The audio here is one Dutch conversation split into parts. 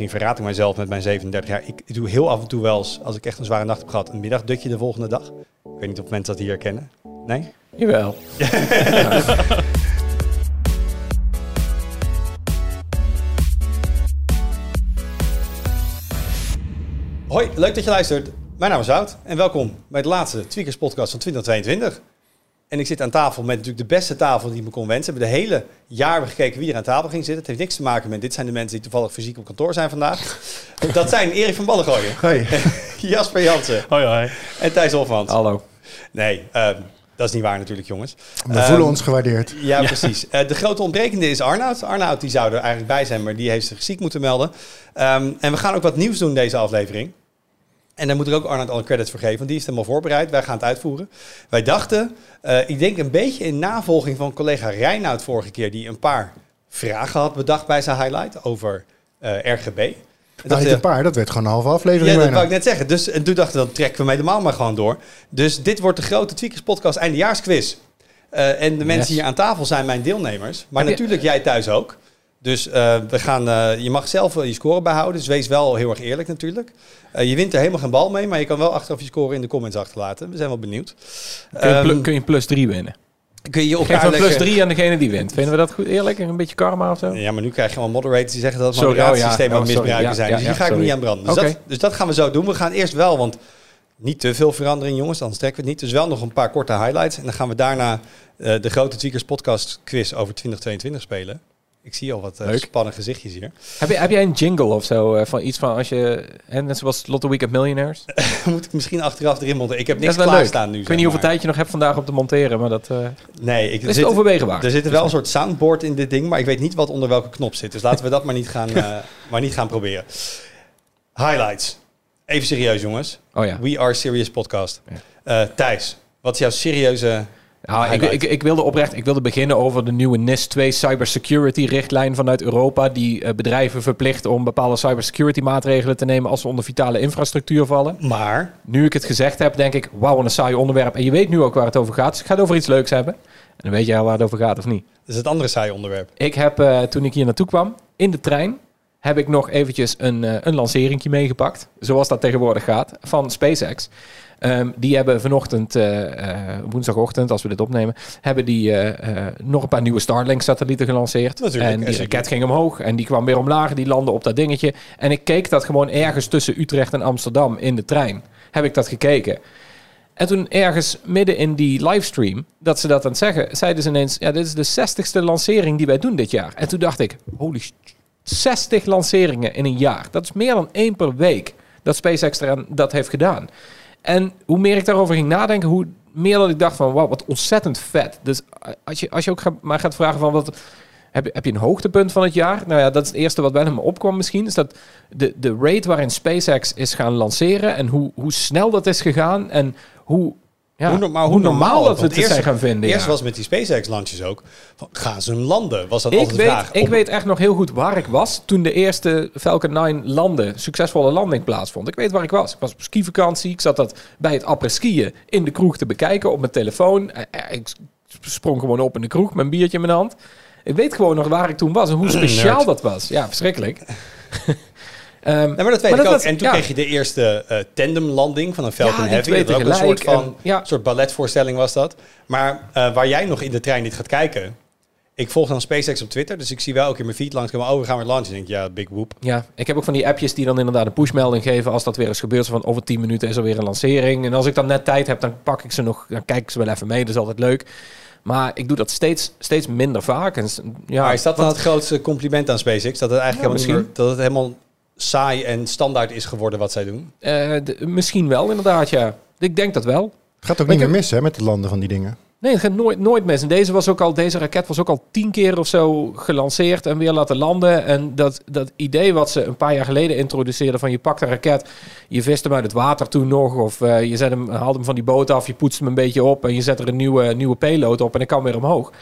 Misschien verraad ik mijzelf met mijn 37 jaar. Ik, doe heel af en toe wel eens, als ik echt een zware nacht heb gehad, een middagdutje de volgende dag. Ik weet niet of mensen dat hier herkennen. Nee? Jawel. Hoi, leuk dat je luistert. Mijn naam is Wout en welkom bij de laatste Tweakers podcast van 2022. En ik zit aan tafel met natuurlijk de beste tafel die ik me kon wensen. We hebben de hele jaar hebben gekeken wie er aan tafel ging zitten. Het heeft niks te maken met dit zijn de mensen die toevallig fysiek op kantoor zijn vandaag. Dat zijn Erik van Ballengooien, Hoi. Jasper Jansen Hoi, hoi. en Thijs Hofmans. Hallo. Nee, ehm, dat is niet waar natuurlijk jongens. We Ehm, voelen ons gewaardeerd. Ja, precies. Eh, de grote ontbrekende is Arnoud. Arnoud die zou er eigenlijk bij zijn, maar die heeft zich ziek moeten melden. Ehm, en we gaan ook wat nieuws doen deze aflevering. En daar moet ik ook Arnoud alle credits voor geven, want die is helemaal voorbereid. Wij gaan het uitvoeren. Wij dachten, eh, ik denk een beetje in navolging van collega Reinoud vorige keer, die een paar vragen had bedacht bij zijn highlight over eh, RGB. En Nou, dat, niet eh, een paar, dat werd gewoon een halve aflevering ja, dat wou ik net zeggen. Dus en toen dachten we, dan trekken we helemaal maar gewoon door. Dus dit wordt de grote Tweakers podcast eindejaarsquiz. En de mensen Yes. hier aan tafel zijn mijn deelnemers. Maar je- natuurlijk jij thuis ook. Dus eh, we gaan, eh, je mag zelf wel je score bijhouden. Dus wees wel heel erg eerlijk natuurlijk. Eh, je wint er helemaal geen bal mee. Maar je kan wel achteraf je score in de comments achterlaten. We zijn wel benieuwd. Kun je, Ehm, kun je plus 3 winnen? kun je Geef elkaar een plus. 3 aan degene die wint. Vinden we dat goed? Eerlijk? Een beetje karma of zo? Ja, maar nu krijg je allemaal moderators die zeggen dat het moderatiesysteem oh ja. aan Oh, misbruiken zijn. dus ja, ga ik niet aan branden. Dus, dat, dus dat gaan we zo doen. We gaan eerst wel, want niet te veel verandering jongens, anders trekken we het niet. Dus wel nog een paar korte highlights. En dan gaan we daarna eh, de grote Tweakers podcast quiz over 2022 spelen. Ik zie al wat Leuk. spannende gezichtjes hier. Heb, je, heb jij een jingle of zo? eh, van iets van als je... Hè, net zoals Lotto Weekend Millionaires? Moet ik misschien achteraf erin monteren. Ik heb niks klaarstaan nu. Ik weet niet hoeveel tijd je nog hebt vandaag om te monteren, maar dat eh Nee, ik, is zit, overwegen waard. er zit wel een soort soundboard in dit ding, maar ik weet niet wat onder welke knop zit. Dus laten we dat maar niet gaan, maar niet gaan proberen. Highlights. Even serieus jongens. Oh ja. We Are Serious podcast. Ja. Thijs, wat is jouw serieuze... Nou, ik, ik, ik wilde oprecht ik wilde beginnen over de nieuwe NIS 2 cybersecurity richtlijn vanuit Europa. Die eh, bedrijven verplicht om bepaalde cybersecurity maatregelen te nemen als ze onder vitale infrastructuur vallen. Maar, Nu ik het gezegd heb, denk ik, wauw, een saai onderwerp. En je weet nu ook waar het over gaat. Dus ik ga het over iets leuks hebben. En dan weet jij waar het over gaat of niet. dat is het andere saaie onderwerp. Ik heb, eh, toen ik hier naartoe kwam, in de trein, heb ik nog eventjes een, eh een lanceringje meegepakt. Zoals dat tegenwoordig gaat, van SpaceX. Ehm, die hebben vanochtend, eh, eh, woensdagochtend, als we dit opnemen, hebben die eh, nog een paar nieuwe Starlink-satellieten gelanceerd. Natuurlijk, en die raket ging omhoog en die kwam weer omlaag. Die landde op dat dingetje. En ik keek dat gewoon ergens tussen Utrecht en Amsterdam in de trein. Heb ik dat gekeken. En toen ergens midden in die livestream, dat ze dat aan het zeggen, zeiden ze ineens, ja, dit is de 60ste lancering die wij doen dit jaar. En toen dacht ik, holy sh- 60 lanceringen in een jaar. Dat is meer dan één per week dat SpaceX eraan dat heeft gedaan. En hoe meer ik daarover ging nadenken, hoe meer dat ik dacht van, wauw, wat ontzettend vet. Dus eh, als je, als je ook maar gaat vragen van, wat, heb, je- heb je een hoogtepunt van het jaar? Nou ja, dat is het eerste wat bij me opkwam misschien. Is dat de, de rate waarin SpaceX is gaan lanceren en hoe, hoe snel dat is gegaan en hoe, ja, Hoe no- maar hoe, hoe normaal, normaal, dat we het eerst- zijn gaan vinden. Eerst ja. was met die SpaceX-launches ook, van, gaan ze landen? Was dat Ik, altijd de weet, vraag? ik Op- weet echt nog heel goed waar ik was toen de eerste Falcon 9 landde, succesvolle landing plaatsvond. Ik weet waar ik was. Ik was op skivakantie. Ik zat dat bij het après-skiën in de kroeg te bekijken op mijn telefoon. Eh, eh, Ik sprong gewoon op in de kroeg met een biertje in mijn hand. Ik weet gewoon nog waar ik toen was en hoe speciaal dat was. Ja, verschrikkelijk. Nee, maar dat weet Maar ik dat ook. was- en toen ja. kreeg je de eerste eh tandemlanding van een Falcon Ja, Heavy. Dat was ook een soort van en- soort balletvoorstelling was dat. Maar eh, waar jij nog in de trein niet gaat kijken... Ik volg dan SpaceX op Twitter, dus ik zie wel ook in mijn feed langskomen... oh, we gaan weer launchen. Ik denk, ja, big whoop. Ja, ik heb ook van die appjes die dan inderdaad een pushmelding geven als dat weer eens gebeurt. Van over 10 minuten is er weer een lancering. En als ik dan net tijd heb, dan pak ik ze nog, dan kijk ik ze wel even mee. Dat is altijd leuk. Maar ik doe dat steeds, steeds minder vaak. En, ja, maar is dat dan het grootste compliment aan SpaceX? Dat het eigenlijk Ja, helemaal, niet meer, dat het helemaal saai en standaard is geworden wat zij doen? eh, misschien wel, inderdaad, ja. Ik denk dat wel. Het gaat ook Maar niet ik meer mis hè, met het landen van die dingen. Nee, het gaat nooit, nooit mis. En deze, was ook al, deze raket was ook al tien keer of zo gelanceerd en weer laten landen. En dat, dat idee wat ze een paar jaar geleden introduceerden van je pakt een raket, je vist hem uit het water toen nog, of eh, je zet hem, haalt hem van die boot af, je poetst hem een beetje op en je zet er een nieuwe, nieuwe payload op en hij kan weer omhoog.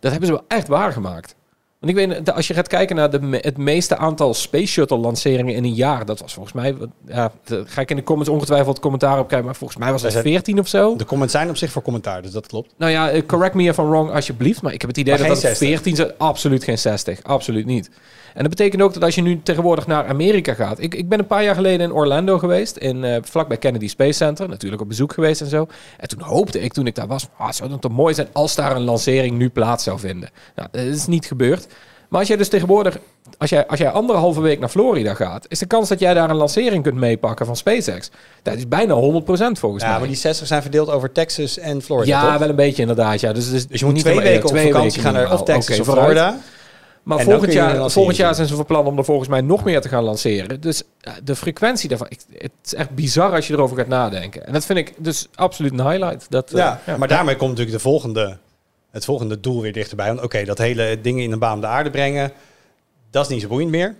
Dat hebben ze wel echt waargemaakt. Want ik weet, als je gaat kijken naar de, het meeste aantal Space Shuttle lanceringen in een jaar, dat was volgens mij, ja, daar ga ik in de comments ongetwijfeld commentaar op krijgen, maar volgens mij was dat zijn- 14 of zo. De comments zijn op zich voor commentaar, dus dat klopt. Nou ja, eh, correct me if I'm wrong alsjeblieft, maar ik heb het idee Maar dat dat 60. 14 zijn. Absoluut geen 60, absoluut niet. En dat betekent ook dat als je nu tegenwoordig naar Amerika gaat. Ik, ik ben een paar jaar geleden in Orlando geweest, in, eh vlakbij Kennedy Space Center, natuurlijk op bezoek geweest en zo. En toen hoopte ik, toen ik daar was, ah, zou het toch mooi zijn als daar een lancering nu plaats zou vinden. Nou, dat is niet gebeurd. Maar als jij dus tegenwoordig, als jij, als jij anderhalve week naar Florida gaat, is de kans dat jij daar een lancering kunt meepakken van SpaceX. Dat is bijna 100% volgens Ja, mij. maar die 60 zijn verdeeld over Texas en Florida, ja, toch? wel een beetje inderdaad. Ja. Dus, dus, Dus je moet niet twee weken ja, op twee vakantie weken gaan naar of. Texas of vooruit. Maar En volgend jaar, volgend jaar zijn ze van plan om er volgens mij nog meer te gaan lanceren. Dus eh, de frequentie daarvan, ik, het is echt bizar als je erover gaat nadenken. En dat vind ik dus absoluut een highlight. Dat, eh, Ja, ja. maar daarmee komt natuurlijk de volgende, het volgende doel weer dichterbij. Want oké, dat hele dingen in een baan om de aarde brengen, dat is niet zo boeiend meer.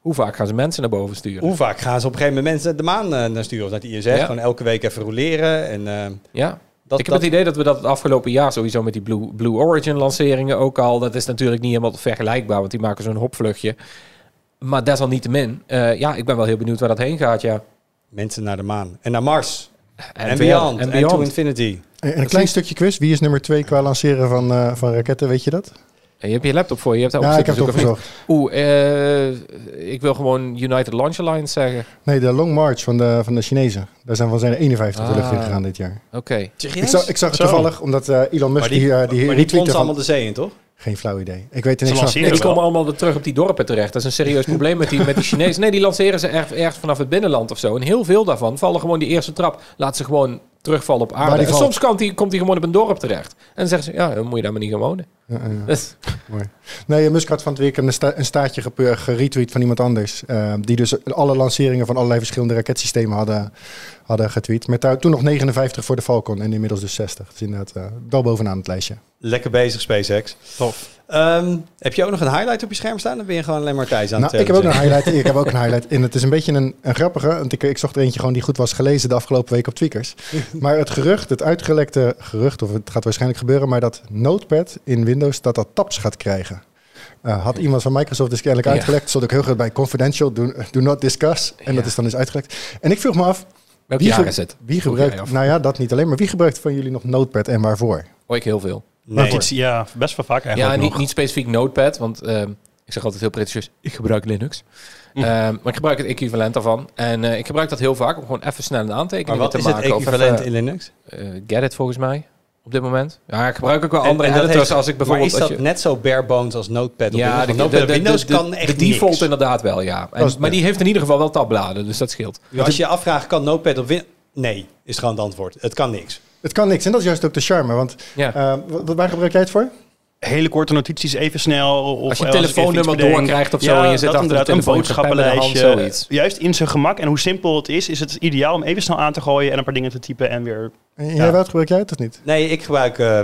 Hoe vaak gaan ze mensen naar boven sturen? Hoe vaak gaan ze op een gegeven moment mensen de maan eh, naar sturen of naar het ISS? Ja. Gewoon elke week even roleren. En, Ja. Dat, ik heb dat, het idee dat we dat het afgelopen jaar sowieso met die Blue, Blue Origin lanceringen ook al. Dat is natuurlijk niet helemaal vergelijkbaar, want die maken zo'n hopvluchtje. Maar desalniettemin, eh ja, ik ben wel heel benieuwd waar dat heen gaat, ja. mensen naar de maan. En naar Mars. En, verder, beyond. En En, to beyond. infinity. En en een klein stukje quiz. Wie is nummer twee qua lanceren van, eh, van raketten? Weet je dat? En je hebt je laptop voor je, je hebt daar Ja, ik heb het zoeken. opgezocht. Oeh, eh, ik wil gewoon United Launch Alliance zeggen. Nee, de Long March van de, van de Chinezen. Daar zijn van zijn er 51 de lucht in Ah. gegaan dit jaar. Oké. Ik zag, ik zag het Zo. toevallig, omdat eh, Elon Musk Maar die, die, eh, die maar die retweette plonsen van... allemaal de zee in, toch? Geen flauw idee. Ik weet er Ze niks van. lanceren Nee, die wel. komen allemaal weer terug op die dorpen terecht. Dat is een serieus probleem met die, met die Chinezen. Nee, die lanceren ze erg, ergens vanaf het binnenland of zo. En heel veel daarvan vallen gewoon die eerste trap. Laat ze gewoon terugvallen op aarde. die En valt. soms komt die, komt die gewoon op een dorp terecht. En dan zeggen ze, ja, dan moet je daar maar niet gaan wonen. Ja, ja. Nee, eh, Musk had van het weekend een, sta- een staartje geretweet van iemand anders. eh, die dus alle lanceringen van allerlei verschillende raketsystemen hadden, hadden getweet. Met daar toen nog 59 voor de Falcon en inmiddels dus 60. Dus inderdaad eh, wel bovenaan het lijstje. Lekker bezig, SpaceX. Tof. Ehm, heb je ook nog een highlight op je scherm staan? Dan ben je gewoon alleen maar Thijs aan Nou, het ik heb ook een highlight. Ik heb ook een highlight. En het is een beetje een, een grappige. Want ik, ik zocht er eentje gewoon die goed was gelezen de afgelopen week op Tweakers. maar het gerucht, het uitgelekte gerucht, of het gaat waarschijnlijk gebeuren, maar dat Notepad in Windows dat dat tabs gaat krijgen. Eh, had iemand van Microsoft dus kennelijk Ja. uitgelekt. Stond ook heel goed bij confidential, do, do not discuss. En dat is dan dus uitgelekt. En ik vroeg me af, Welk Wie jaar ge- is het? wie gebruikt, nou ja, dat niet alleen, maar wie gebruikt van jullie nog Notepad en waarvoor? Oh, ik heel veel. Nee. Iets, ja, best wel vaak Ja, eigenlijk niet, nog. niet specifiek Notepad, want ehm, ik zeg altijd heel pretentieus, ik gebruik Linux. Hm. Ehm, maar ik gebruik het equivalent daarvan. En eh, ik gebruik dat heel vaak om gewoon even snel een Maar aantekening wat te is het maken. of equivalent even, in Linux? eh, get it volgens mij, op dit moment. Ja, ik gebruik ook wel andere en dat editors heeft- als ik Maar bijvoorbeeld... is dat als je- net zo bare bones als Notepad op ja, Windows? de, de, de, Windows de- kan de echt default niks. inderdaad wel, ja. En- maar die heeft in ieder geval wel tabbladen, dus dat scheelt. Ja, Als je je afvraagt, kan Notepad op Windows... Nee, is gewoon het antwoord. Het kan niks. Het kan niks. En dat is juist ook de charme. Want Ja. eh, wa- waar gebruik jij het voor? Hele korte notities, even snel. Of Als je telefoonnummer doorkrijgt of zo Ja, en je zit dat achter de telefoon, een hand, boodschappenlijstje. zoiets. Juist in zijn gemak. En hoe simpel het is, is het ideaal om even snel aan te gooien en een paar dingen te typen en weer... En Ja. wat gebruik jij het of niet? Nee, ik gebruik... eh,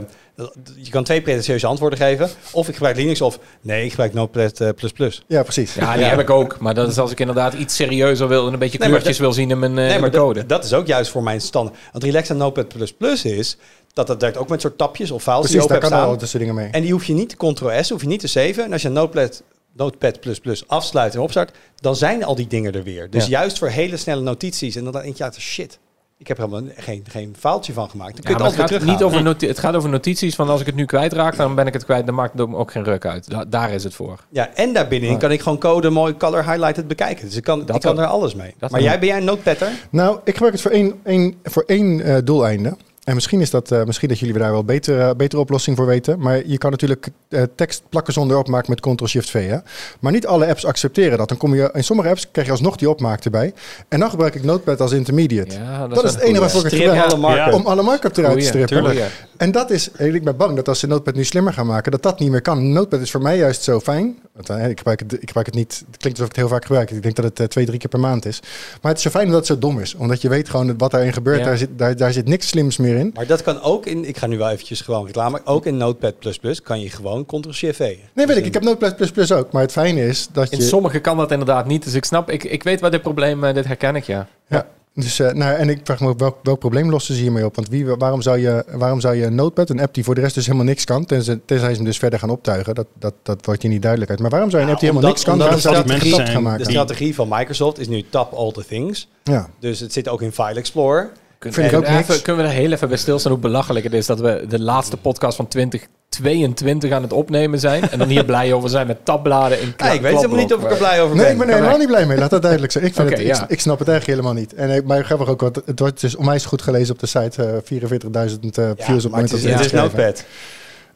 je kan twee pretentieuze antwoorden geven. Of ik gebruik Linux of... Nee, ik gebruik Notepad eh, plus plus. Ja, precies. Ja, die Ja. heb ik ook. Maar dat is als ik inderdaad iets serieuzer wil en een beetje Nee, kleurtjes wil zien in mijn, eh, nee, in maar mijn code. dat, dat is ook juist voor mijn stand. Want relax aan Notepad plus plus is... Dat dat werkt ook met soort tapjes of files die Precies, je daar kan al tussen dingen mee. En die hoef je niet te Ctrl-S, hoef je niet te saven. En als je Notepad, Notepad plus plus afsluit en opstart, dan zijn al die dingen er weer. Dus Ja. juist voor hele snelle notities. En dan denk je, ja, shit. Ik heb er helemaal geen, geen foutje van gemaakt. Dan kun Ja, je maar het het, gaat niet over noti- het gaat over notities van als ik het nu kwijtraak, dan ben ik het kwijt. Dan maakt het ook- ook geen ruk uit. Da- daar is het voor. Ja, en daarbinnenin Ja. kan ik gewoon code mooi color highlighted bekijken. Dus ik kan, Dat ik kan er alles mee. Dat maar jij, ben jij een notepadder? Nou, ik gebruik het voor één, één, voor één eh, doeleinde. En misschien is dat, eh, misschien dat jullie daar wel beter, eh, betere oplossing voor weten. Maar je kan natuurlijk eh, tekst plakken zonder opmaak met Ctrl-Shift-V. Maar niet alle apps accepteren dat. Dan kom je in sommige apps krijg je alsnog die opmaak erbij. En dan gebruik ik Notepad als intermediate. Ja, Dat is het enige waarvoor ik marken. Ja. Om alle markup eruit te strippen. tuurlijk. En dat is, ik ben bang dat als ze Notepad nu slimmer gaan maken, dat dat niet meer kan. Notepad is voor mij juist zo fijn. Want, eh, ik, gebruik het, ik gebruik het niet, het klinkt alsof ik het heel vaak gebruik. Ik denk dat het eh, twee, drie keer per maand is. Maar het is zo fijn omdat het zo dom is. Omdat je weet gewoon wat daarin gebeurt. Ja. Daar, zit, daar, daar zit niks slims meer in. Maar dat kan ook in, ik ga nu wel eventjes gewoon reclame, ook in Notepad++ kan je gewoon Ctrl-Shift-V. Nee, weet ik. Ik heb Notepad++ ook. Maar het fijne is dat In je... sommige kan dat inderdaad niet. Dus ik snap, ik, ik weet wat dit probleem, eh, dit herken ik, ja. Ja, Dus, eh, nou, en ik vraag me ook welk, welk probleem lossen ze hiermee op? Want wie, waarom, zou je, waarom zou je Notepad, een app die voor de rest dus helemaal niks kan, tenzij, tenzij ze hem dus verder gaan optuigen, dat, dat, dat wordt je niet duidelijk uit. Maar waarom zou je een app die helemaal Omdat- niks kan, waarom de zou getapt gaan De maken? strategie van Microsoft is nu tap all the things. Ja, Dus het zit ook in File Explorer. Vind ik En ook even- niks. Kunnen we er heel even bij stilstaan hoe belachelijk het is dat we de laatste podcast van 2022 aan het opnemen zijn. En dan hier blij over zijn met tabbladen in Ja, ik weet helemaal niet of ik er blij over ben. Nee, ik ben er helemaal niet blij mee. Laat dat duidelijk zijn. Ik, vind het, ik, ja. ik snap het eigenlijk helemaal niet. En ik, maar grappig ook, want het wordt dus onwijs goed gelezen op de site. eh 44.000 eh, Ja, views op het is, moment het is dit Notepad.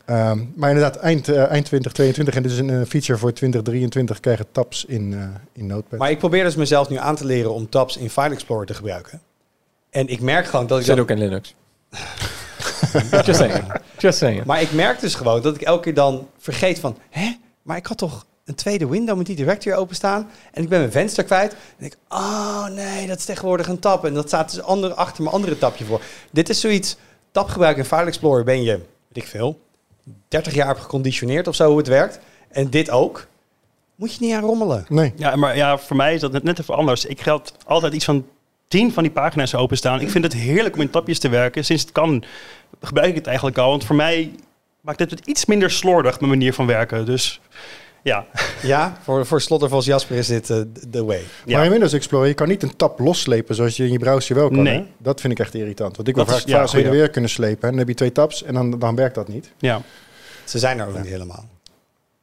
Ehm, maar inderdaad, eind, eh, eind 2022 en dus een eh, feature voor 2023 krijgen tabs in, eh, in Notepad. Maar ik probeer dus mezelf nu aan te leren om tabs in File Explorer te gebruiken. En ik merk gewoon dat ik Zit dan- ook in Linux. Just saying. Just saying. Maar ik merk dus gewoon dat ik elke keer dan vergeet van... Hè? Maar ik had toch een tweede window met die directory openstaan... en ik ben mijn venster kwijt. En ik, oh nee, dat is tegenwoordig een tab. En dat staat dus ander, achter mijn andere tabje voor. Dit is zoiets... Tabgebruik in File Explorer ben je, weet ik veel... 30 jaar op geconditioneerd of zo hoe het werkt. En dit ook. Moet je niet aan rommelen. Nee. Ja, maar ja, voor mij is dat net- net even anders. Ik geld altijd iets van tien van die pagina's openstaan. Ik vind het heerlijk om in tapjes te werken. Sinds het kan, gebruik ik het eigenlijk al. Want voor mij maakt het het iets minder slordig, mijn manier van werken. Dus ja, Ja, voor, voor Slottervos Jasper is dit eh, de way. ja. Maar in Windows Explorer, je kan niet een tab losslepen zoals je in je browser wel kan. Nee. hè? Dat vind ik echt irritant. Want ik wil vaak ja, heen en weer kunnen slepen. En dan heb je twee tabs en dan, dan werkt dat niet. ja. Ze zijn er ook niet helemaal.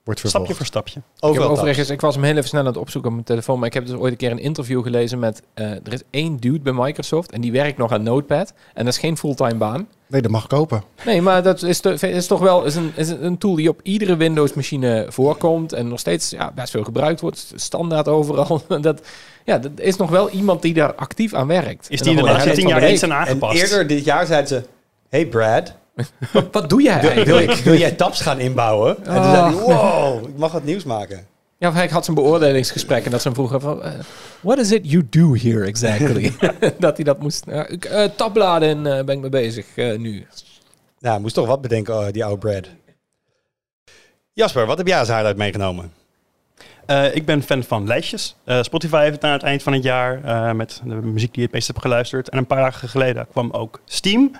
Wordt vervolgd. stapje voor stapje. Ik heb Overal tabs. overigens, ik was hem heel even snel aan het opzoeken op mijn telefoon, maar ik heb dus ooit een keer een interview gelezen met, eh, er is één dude bij Microsoft en die werkt nog aan Notepad en dat is geen fulltime baan. Nee, dat mag ik kopen. Nee, maar dat is, to- is toch wel is een, is een tool die op iedere Windows-machine voorkomt en nog steeds ja, best veel gebruikt wordt, standaard overal. dat, ja, dat is nog wel iemand die daar actief aan werkt. Is die in de dan laatste gewoon tien jaar iets aan En aangepast? eerder dit jaar zeiden ze... Hey Brad. Wat doe jij wil, wil, eigenlijk? ik- wil jij tabs gaan inbouwen? En toen Oh. zei hij, wow, ik mag wat nieuws maken. Ja, hij had zijn beoordelingsgesprek en dat ze hem vroegen van... eh, what is it you do here exactly? dat hij dat moest... Ja, ik, eh, tabbladen eh, ben ik mee bezig eh, nu. Nou, moest toch wat bedenken, oh, die oude Brad. Jasper, wat heb jij als highlight meegenomen? Eh, ik ben fan van lijstjes. Eh, Spotify heeft het aan het eind van het jaar eh, met de muziek die je het meest hebt geluisterd. En een paar dagen geleden kwam ook Steam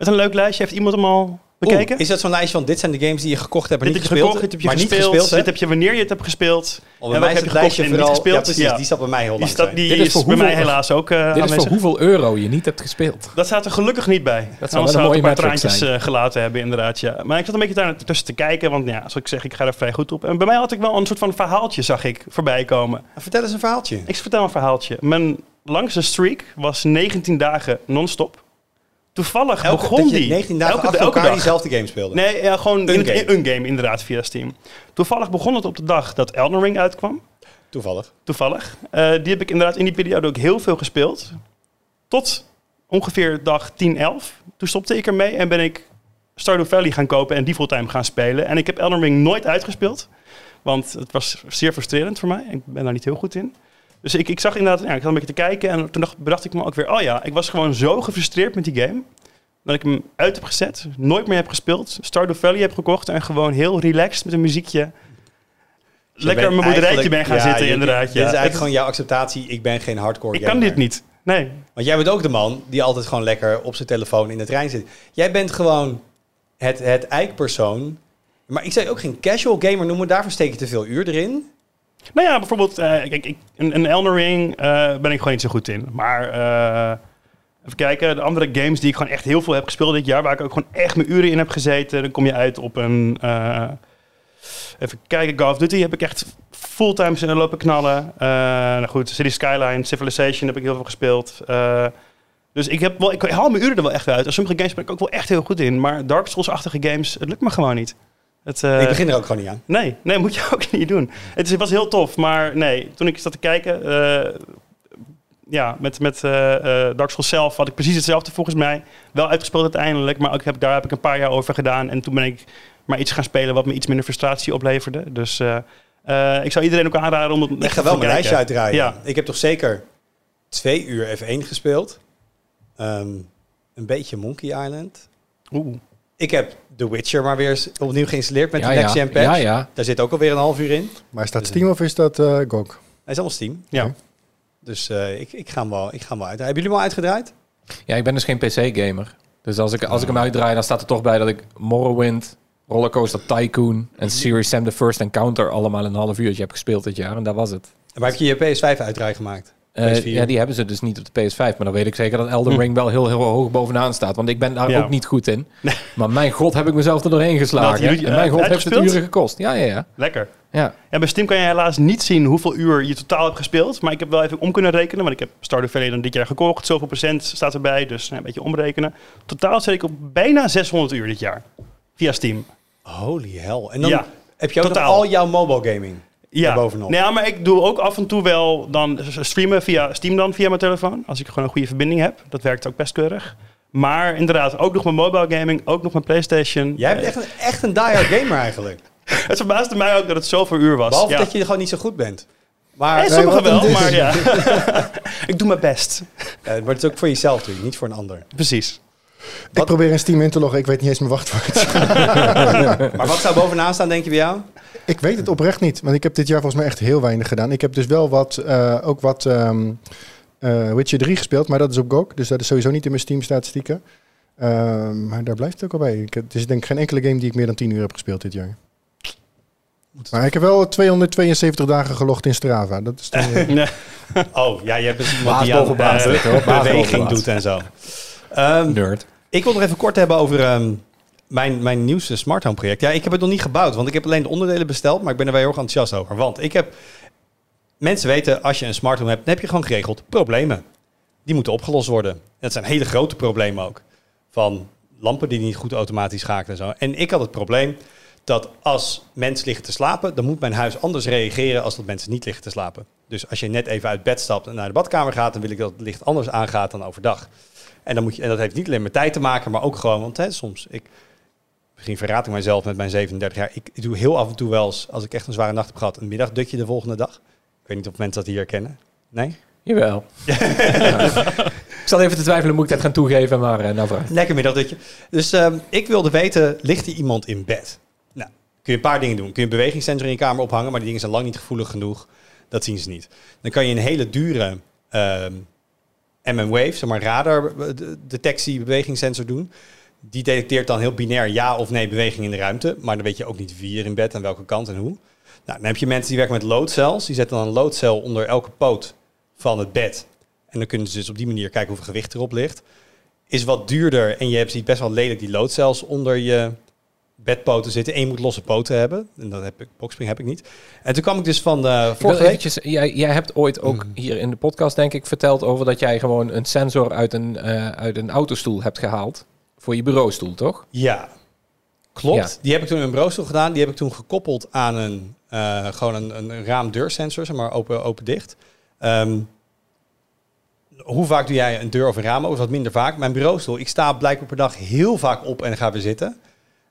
met een leuk lijstje. Heeft iemand hem al bekeken? Oeh, is dat zo'n lijstje van dit zijn de games die je gekocht hebt en dit niet heb je gespeeld, gekocht, dit heb je maar gespeeld, niet gespeeld dit heb je wanneer je het hebt gespeeld. Of en welke is heb het je lijstje gekocht en vooral... niet gespeeld? Ja, precies, Ja. die staat bij mij heel Die, lang. staat, die Dit is is, voor bij mij hoeveel- helaas ook eh Dit is voor hoeveel euro je niet hebt gespeeld. Dat staat er gelukkig niet bij. Dat zou Anders wel een een paar traantjes zijn. eh, gelaten hebben, inderdaad. Ja. Maar ik zat een beetje daar tussen te kijken, want ja, zoals ik zeg, ik ga er vrij goed op. En bij mij had ik wel een soort van verhaaltje, zag ik, voorbij komen. Vertel eens een verhaaltje. Ik vertel een verhaaltje. Mijn langste streak was 19 dagen non-stop. Toevallig Elke, begon die 19 dagen elke, elke elkaar dag. diezelfde game speelde. Nee, ja, gewoon Een in, game. een game inderdaad via Steam. Toevallig begon het op de dag dat Elden Ring uitkwam. Toevallig. Toevallig. Eh, die heb ik inderdaad in die periode ook heel veel gespeeld. Tot ongeveer dag 10, 11. Toen stopte ik ermee en ben ik Stardew Valley gaan kopen en die fulltime gaan spelen. En ik heb Elden Ring nooit uitgespeeld. Want het was zeer frustrerend voor mij. Ik ben daar niet heel goed in. Dus ik, ik zag inderdaad, ja, ik zat een beetje te kijken en toen dacht, bedacht ik me ook weer, oh ja, ik was gewoon zo gefrustreerd met die game. Dat ik hem uit heb gezet, nooit meer heb gespeeld. Stardew Valley heb gekocht en gewoon heel relaxed met een muziekje. Dus je Lekker op mijn boerderijtje ben gaan ja, zitten, je- inderdaad. Dit is eigenlijk gewoon jouw acceptatie. Ik ben geen hardcore ik kan dit niet. Nee. Want jij bent ook de man die altijd gewoon lekker op zijn telefoon in de trein zit. Jij bent gewoon het, het eikpersoon. Maar ik zou je ook geen casual gamer noemen. Daarvoor steek je te veel uur erin. Nou ja, bijvoorbeeld, eh, ik, een, Elden Ring eh, ben ik gewoon niet zo goed in. Maar eh, even kijken, de andere games die ik gewoon echt heel veel heb gespeeld dit jaar, waar ik ook gewoon echt mijn uren in heb gezeten, dan kom je uit op een. even kijken, Call of Duty heb ik echt fulltime zitten lopen knallen. Nou goed, City Skyline, Civilization heb ik heel veel gespeeld. Dus ik, heb wel, ik haal mijn uren er wel echt uit. En sommige games ben ik ook wel echt heel goed in. Maar Dark Souls-achtige games, het lukt me gewoon niet. Het, eh, ik begin er ook gewoon niet aan. Nee, nee, moet je ook niet doen. Het, is, het was heel tof, maar nee, toen ik zat te kijken, eh, ja, met, met eh, Dark Souls zelf had ik precies hetzelfde volgens mij. Wel uitgespeeld uiteindelijk, maar ook heb, daar heb ik een paar jaar over gedaan. En toen ben ik maar iets gaan spelen wat me iets minder frustratie opleverde. Dus eh, ik zou iedereen ook aanraden om het Ik echt ga wel mijn lijstje uitdraaien. Ja. Ik heb toch zeker twee uur F1 gespeeld. Ehm, een beetje Monkey Island. Oeh. Ik heb The Witcher maar weer opnieuw geïnstalleerd met ja, de Next ja. Gen patch. ja, ja. Daar zit ook alweer een half uur in. Maar is dat Steam of is dat eh GOG? Hij is allemaal Steam. Ja. Dus eh, ik, ik, ga hem wel, ik ga hem wel uit. Hebben jullie hem al uitgedraaid? Ja, ik ben dus geen PC-gamer. Dus als ik, als ik hem uitdraai, dan staat er toch bij dat ik Morrowind, Rollercoaster Tycoon en Serious Sam The First Encounter allemaal een half uurtje heb gespeeld dit jaar. En dat was het. En waar heb je je PS5 uitdraai gemaakt? Eh, PS4. ja, die hebben ze dus niet op de PS5. Maar dan weet ik zeker dat Elden Ring wel heel, heel hoog bovenaan staat. Want ik ben daar Ja. ook niet goed in. Maar mijn god heb ik mezelf er doorheen geslagen. Jullie- en mijn eh, god heeft het uren gekost. Ja, ja, ja. Lekker. ja. Ja, bij Steam kan je helaas niet zien hoeveel uur je totaal hebt gespeeld. Maar ik heb wel even om kunnen rekenen. Want ik heb Stardew Valley dan dit jaar gekocht. Zoveel procent staat erbij. Dus nou, een beetje omrekenen. Totaal zit ik op bijna 600 uur dit jaar. Via Steam. Holy hell. En dan Ja, heb je ook al jouw mobile gaming. Ja. Nee, ja, maar ik doe ook af en toe wel dan streamen via Steam dan via mijn telefoon. Als ik gewoon een goede verbinding heb. Dat werkt ook best keurig. Maar inderdaad, ook nog mijn mobile gaming, ook nog mijn PlayStation. Jij bent echt een, echt een die-hard gamer eigenlijk. Het verbaasde mij ook dat het zoveel uur was. Behalve ja. dat je gewoon niet zo goed bent. Maar Eh, eh, sommigen wel, maar ja. ik doe mijn best. maar het is ook voor jezelf natuurlijk, niet voor een ander. Precies. Ik probeer in Steam in te loggen. Ik weet niet eens mijn wachtwoord. Maar wat zou bovenaan staan, denk je bij jou? ik weet het oprecht niet. Want ik heb dit jaar volgens mij echt heel weinig gedaan. Ik heb dus wel wat, eh, ook wat ehm eh, Witcher 3 gespeeld. Maar dat is op GOG. Dus dat is sowieso niet in mijn Steam statistieken. Ehm, maar daar blijft het ook al bij. Ik, het is denk ik geen enkele game die ik meer dan 10 uur heb gespeeld dit jaar. Maar ik heb wel 272 dagen gelogd in Strava. Dat is eh, Nee. Oh, ja, je hebt dus iemand Baas die aan beweging doet en zo. Ehm, Nerd. ik wil nog even kort hebben over ehm, mijn, mijn nieuwste smart home project. Ja, ik heb het nog niet gebouwd, want ik heb alleen de onderdelen besteld. Maar ik ben er wel heel erg enthousiast over. Want ik heb... Mensen weten, als je een smart home hebt, dan heb je gewoon geregeld problemen. Die moeten opgelost worden. Dat zijn hele grote problemen ook. Van lampen die niet goed automatisch schakelen en zo. En ik had het probleem dat als mensen liggen te slapen, dan moet mijn huis anders reageren als dat mensen niet liggen te slapen. Dus als je net even uit bed stapt en naar de badkamer gaat, dan wil ik dat het licht anders aangaat dan overdag. En, dan moet je, en dat heeft niet alleen met tijd te maken, maar ook gewoon, want hè, soms, ik, misschien verraad ik mijzelf met mijn 37 jaar, ik, doe heel af en toe wel eens, als ik echt een zware nacht heb gehad, een middagdutje de volgende dag. Ik weet niet of mensen dat hier herkennen. Nee? Jawel. Ja. Ik zal even te twijfelen, moet ik dat gaan toegeven, maar eh nou vooruit. Lekker middagdutje. Dus ehm, ik wilde weten, ligt er iemand in bed? Nou, kun je een paar dingen doen. Kun je een bewegingssensor in je kamer ophangen, maar die dingen zijn lang niet gevoelig genoeg. Dat zien ze niet. Dan kan je een hele dure ehm MM-wave, zeg maar radar eh, de- detectie bewegingssensor doen. Die detecteert dan heel binair ja of nee beweging in de ruimte. Maar dan weet je ook niet wie er in bed, aan welke kant en hoe. Nou, dan heb je mensen die werken met loodcells. Die zetten dan een loodcel onder elke poot van het bed. En dan kunnen ze dus op die manier kijken hoeveel gewicht erop ligt. Is wat duurder en je hebt best wel lelijk die loodcells onder je bedpoten zitten. En je moet losse poten hebben. En dat heb ik, boxspring heb ik niet. En toen kwam ik dus van de wil vorige week... eventjes, jij, jij hebt ooit ook hier in de podcast, denk ik, verteld over dat jij gewoon een sensor uit een, eh, uit een autostoel hebt gehaald. Voor je bureaustoel, toch? Ja, klopt. Ja. Die heb ik toen in een bureaustoel gedaan. Die heb ik toen gekoppeld aan een, eh, gewoon een, een raam-deursensor, zeg maar open, open-dicht. Ehm, hoe vaak doe jij een deur of een raam open? Wat minder vaak. Mijn bureaustoel, ik sta blijkbaar per dag heel vaak op en ga weer zitten.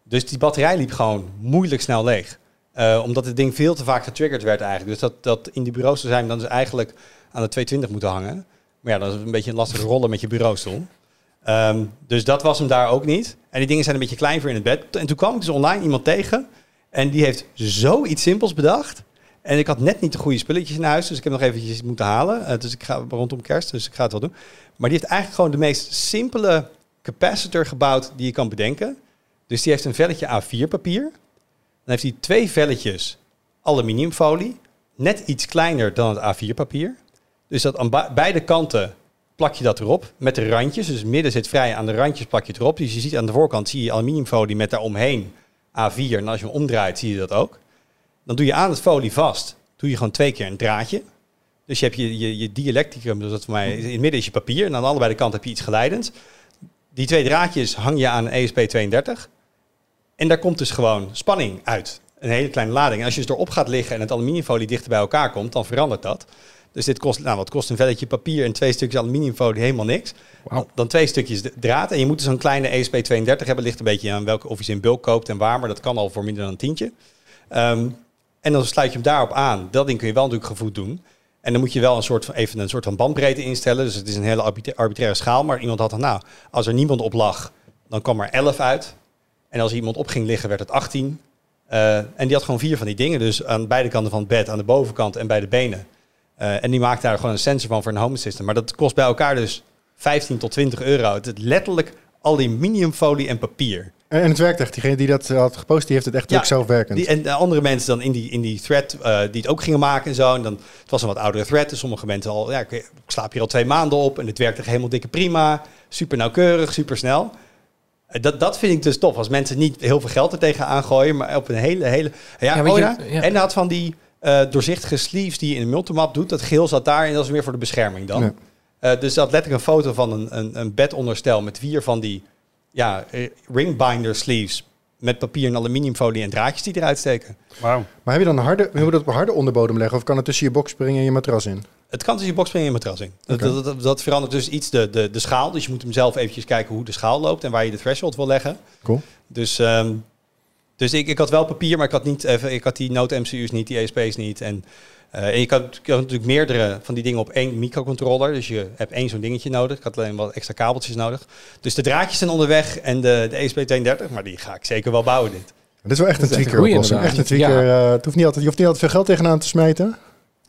Dus die batterij liep gewoon moeilijk snel leeg. Eh, omdat het ding veel te vaak getriggerd werd eigenlijk. Dus dat, dat in die bureaustoel zijn we dan dus eigenlijk aan de 220 moeten hangen. Maar ja, dat is een beetje een lastige rollen met je bureaustoel. Ehm, dus dat was hem daar ook niet. En die dingen zijn een beetje klein voor in het bed. En toen kwam ik dus online iemand tegen. En die heeft zoiets simpels bedacht. En ik had net niet de goede spulletjes in huis. Dus ik heb nog eventjes moeten halen. Eh, dus ik ga rondom kerst. Dus ik ga het wel doen. Maar die heeft eigenlijk gewoon de meest simpele capacitor gebouwd die je kan bedenken. Dus die heeft een velletje A4 papier. Dan heeft hij twee velletjes aluminiumfolie. Net iets kleiner dan het A4 papier. Dus dat aan beide kanten plak je dat erop met de randjes. Dus midden zit vrij, aan de randjes plak je het erop. Dus je ziet aan de voorkant zie je aluminiumfolie met daaromheen A4. En als je hem omdraait zie je dat ook. Dan doe je aan het folie vast. Doe je gewoon twee keer een draadje. Dus je hebt je, je, je dielectricum, dus dat voor mij, in het midden is je papier. En aan allebei de kanten heb je iets geleidends. Die twee draadjes hang je aan een E ESP32. En daar komt dus gewoon spanning uit. Een hele kleine lading. En als je dus erop gaat liggen en het aluminiumfolie dichter bij elkaar komt, dan verandert dat. Dus dit kost, nou, wat kost een velletje papier en twee stukjes aluminiumfolie? Helemaal niks. Dan twee stukjes draad. En je moet dus een kleine ESP32 hebben. Ligt een beetje aan welke of je ze in bulk koopt en waar. Maar dat kan al voor minder dan een tientje. Ehm, en dan sluit je hem daarop aan. Dat ding kun je wel natuurlijk gevoed doen. En dan moet je wel een soort van, even een soort van bandbreedte instellen. Dus het is een hele arbitra- arbitraire schaal. Maar iemand had dan, nou, als er niemand op lag, dan kwam er 11 uit. En als iemand op ging liggen, werd het 18. Eh, en die had gewoon vier van die dingen. Dus aan beide kanten van het bed, aan de bovenkant en bij de benen. Eh, en die maakt daar gewoon een sensor van voor een home assistant. Maar dat kost bij elkaar dus 15 tot 20 euro. Het is letterlijk aluminiumfolie en papier. En, en het werkt echt. Diegene die dat had gepost, die heeft het echt Ja, ook zelfwerkend. Die, en de andere mensen dan in die, in die thread eh, die het ook gingen maken en zo. En dan, het was een wat oudere thread. Dus sommige mensen al, ja, ik, ik slaap hier al twee maanden op. En het werkt echt helemaal dikke prima. Super nauwkeurig, super snel. Eh, Dat, dat vind ik dus tof. Als mensen niet heel veel geld er tegenaan gooien, maar op een hele, hele... Ja, oh je- ja. ja. En had van die eh, doorzichtige sleeves die je in een multimap doet. Dat geel zat daar en dat is weer voor de bescherming dan. Eh, dus dat letterlijk een foto van een, een, een bedonderstel met vier van die ja, ringbinder sleeves met papier en aluminiumfolie en draadjes die eruit steken. Wauw. Maar heb je dan een harde, wil je dat op een harde onderbodem leggen? Of kan het tussen je box springen en je matras in? Het kan tussen je box springen en je matras in. Dat, dat, dat verandert dus iets de, de, de schaal. Dus je moet hem zelf eventjes kijken hoe de schaal loopt en waar je de threshold wil leggen. Cool. Dus, ehm, dus ik, ik had wel papier, maar ik had, niet, even, ik had die Note MCU's niet, die ESP's niet. En, eh, en je kan, je kan natuurlijk meerdere van die dingen op één microcontroller. Dus je hebt één zo'n dingetje nodig. Ik had alleen wat extra kabeltjes nodig. Dus de draadjes zijn onderweg en de, de ESP32, maar die ga ik zeker wel bouwen dit. Dat is wel echt een Dat is echt een tweaker goeie oplossing. Echt een eh, het hoeft niet altijd, je hoeft niet altijd veel geld tegenaan te smijten.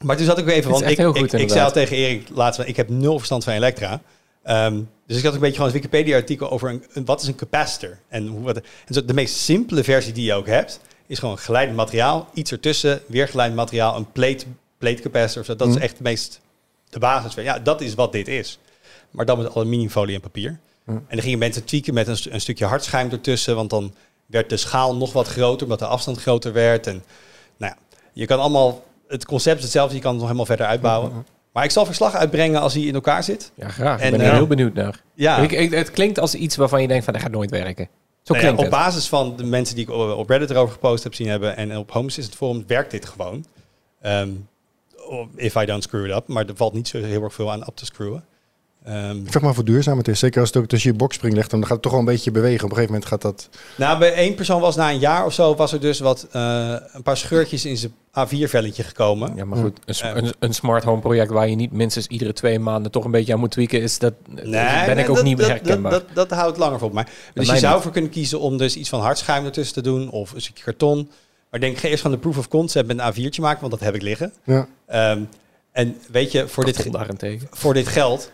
Maar toen zat ik weer even, Het is want ik, echt heel ik, goed, ik zei al tegen Erik laatst, ik heb nul verstand van elektra. Ehm, dus ik had een beetje gewoon een Wikipedia-artikel over een, een- wat is een capacitor. En, hoe, wat, en zo, de meest simpele versie die je ook hebt, is gewoon geleidend materiaal, iets ertussen, weer geleidend materiaal, een plate, plate capacitor. Dat Mhm. is echt het meest de basis. van, Ja, dat is wat dit is. Maar dan met aluminiumfolie en papier. Mhm. En dan gingen mensen tweaken met een, een stukje hardschuim ertussen, want dan werd de schaal nog wat groter, omdat de afstand groter werd. En nou ja, je kan allemaal, het concept is hetzelfde, je kan het nog helemaal verder uitbouwen. Maar ik zal verslag uitbrengen als hij in elkaar zit. Ja, graag. Ik En, ben er eh, heel benieuwd naar. Ja, Ik, ik- het klinkt als iets waarvan je denkt van, dat gaat nooit werken. Zo nou ja, op het. basis van de mensen die ik op Reddit erover gepost heb zien hebben en op Home Assistant Forum werkt dit gewoon. Ehm, if I don't screw it up, maar er valt niet zo heel erg veel aan op te screwen. Ehm, Ik vraag me af hoe duurzaam het is. Zeker als het ook tussen je boxspring ligt, dan gaat het toch wel een beetje bewegen. Op een gegeven moment gaat dat... nou, bij één persoon was na een jaar of zo, was er dus wat, eh, een paar scheurtjes in zijn A4-velletje gekomen. Ja, maar goed, een, s- Ja. een, een smart home project waar je niet minstens iedere twee maanden toch een beetje aan moet tweaken, is dat ben nee, ik ook dat, niet dat, herkenbaar. Dat, dat, dat houdt langer voor mij. Dus je zou niet. voor kunnen kiezen om dus iets van hardschuim ertussen te doen of een stukje karton. Maar denk, ga eerst van de proof of concept met een A4'tje maken, want dat heb ik liggen. Ja. Ehm, en weet je, voor dit, voor dit geld,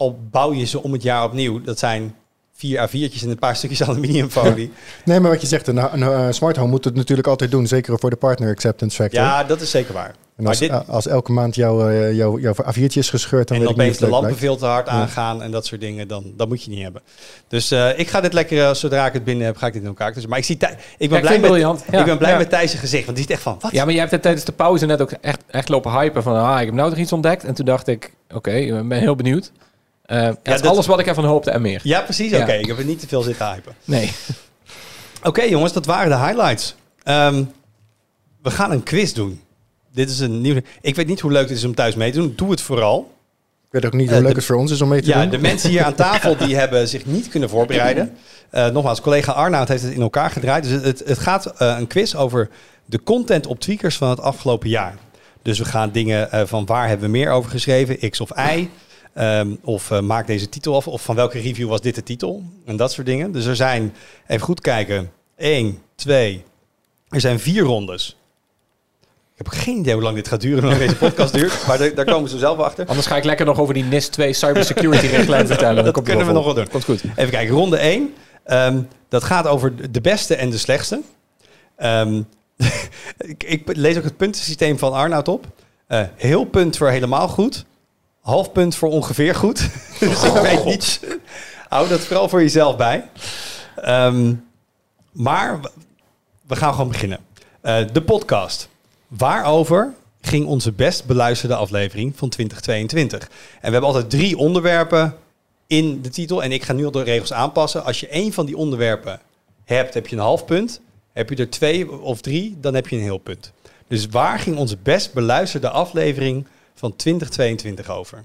al bouw je ze om het jaar opnieuw, dat zijn vier A4'tjes en een paar stukjes aluminiumfolie. Nee, maar wat je zegt, een, een, eh, smart home moet het natuurlijk altijd doen. Zeker voor de partner acceptance factor. ja, dat is zeker waar. en als, dit- als elke maand jouw eh, jouw jouw A4'tje is gescheurd, dan en weet ik niet opeens of de lampen blijkt. veel te hard Ja. aangaan en dat soort dingen, dan dat moet je niet hebben. Dus eh, ik ga dit lekker, eh, zodra ik het binnen heb, ga ik dit in elkaar tussen. Maar ik zie, Thij- ik ben ik blij, met, briljant. Ja, ik ben blij ja. met Thijs' gezicht, want die is echt van, wat? Ja, maar jij hebt het tijdens de pauze net ook echt, echt lopen hypen van, ah, ik heb nou toch iets ontdekt. En toen dacht ik, oké, ik ben heel benieuwd. Eh het is dat- alles wat ik ervan hoopte en meer. Ja, precies. Ja. Oké, ik heb er niet te veel zitten hypen. Nee. Oké jongens, dat waren de highlights. Ehm, we gaan een quiz doen. Dit is een nieuw. Ik weet niet hoe leuk het is om thuis mee te doen. Doe het vooral. Ik weet ook niet Eh, hoe leuk de- het voor ons is om mee te Ja, doen. de mensen hier aan tafel die hebben zich niet kunnen voorbereiden. Eh, nogmaals, collega Arnoud heeft het in elkaar gedraaid. Dus het, het, het gaat eh, een quiz over de content op tweakers van het afgelopen jaar. Dus we gaan dingen eh, van waar hebben we meer over geschreven, X of Y. Ehm, of eh, maak deze titel af. Of van welke review was dit de titel? En dat soort dingen. Dus er zijn, even goed kijken, 1, 2, er zijn vier rondes. Ik heb geen idee hoe lang dit gaat duren, hoe lang deze podcast duurt. Maar daar, daar komen ze zelf achter. Anders ga ik lekker nog over die NIST 2 cybersecurity richtlijn vertellen. Dat kunnen we nog wel vol. Komt goed. Even kijken, ronde 1. Ehm, dat gaat over de beste en de slechtste. Ehm, ik, ik lees ook het puntensysteem van Arnoud op. Eh, heel punt voor helemaal goed. Half punt voor ongeveer goed. dus ik weet niet. Hou dat vooral voor jezelf bij. Ehm, maar we- we gaan gewoon beginnen. Eh, de podcast. Waarover ging onze best beluisterde aflevering van 2022? En we hebben altijd drie onderwerpen in de titel. En ik ga nu al de regels aanpassen. Als je één van die onderwerpen hebt, heb je een half punt. Heb je er twee of drie, dan heb je een heel punt. Dus waar ging onze best beluisterde aflevering van 2022 over?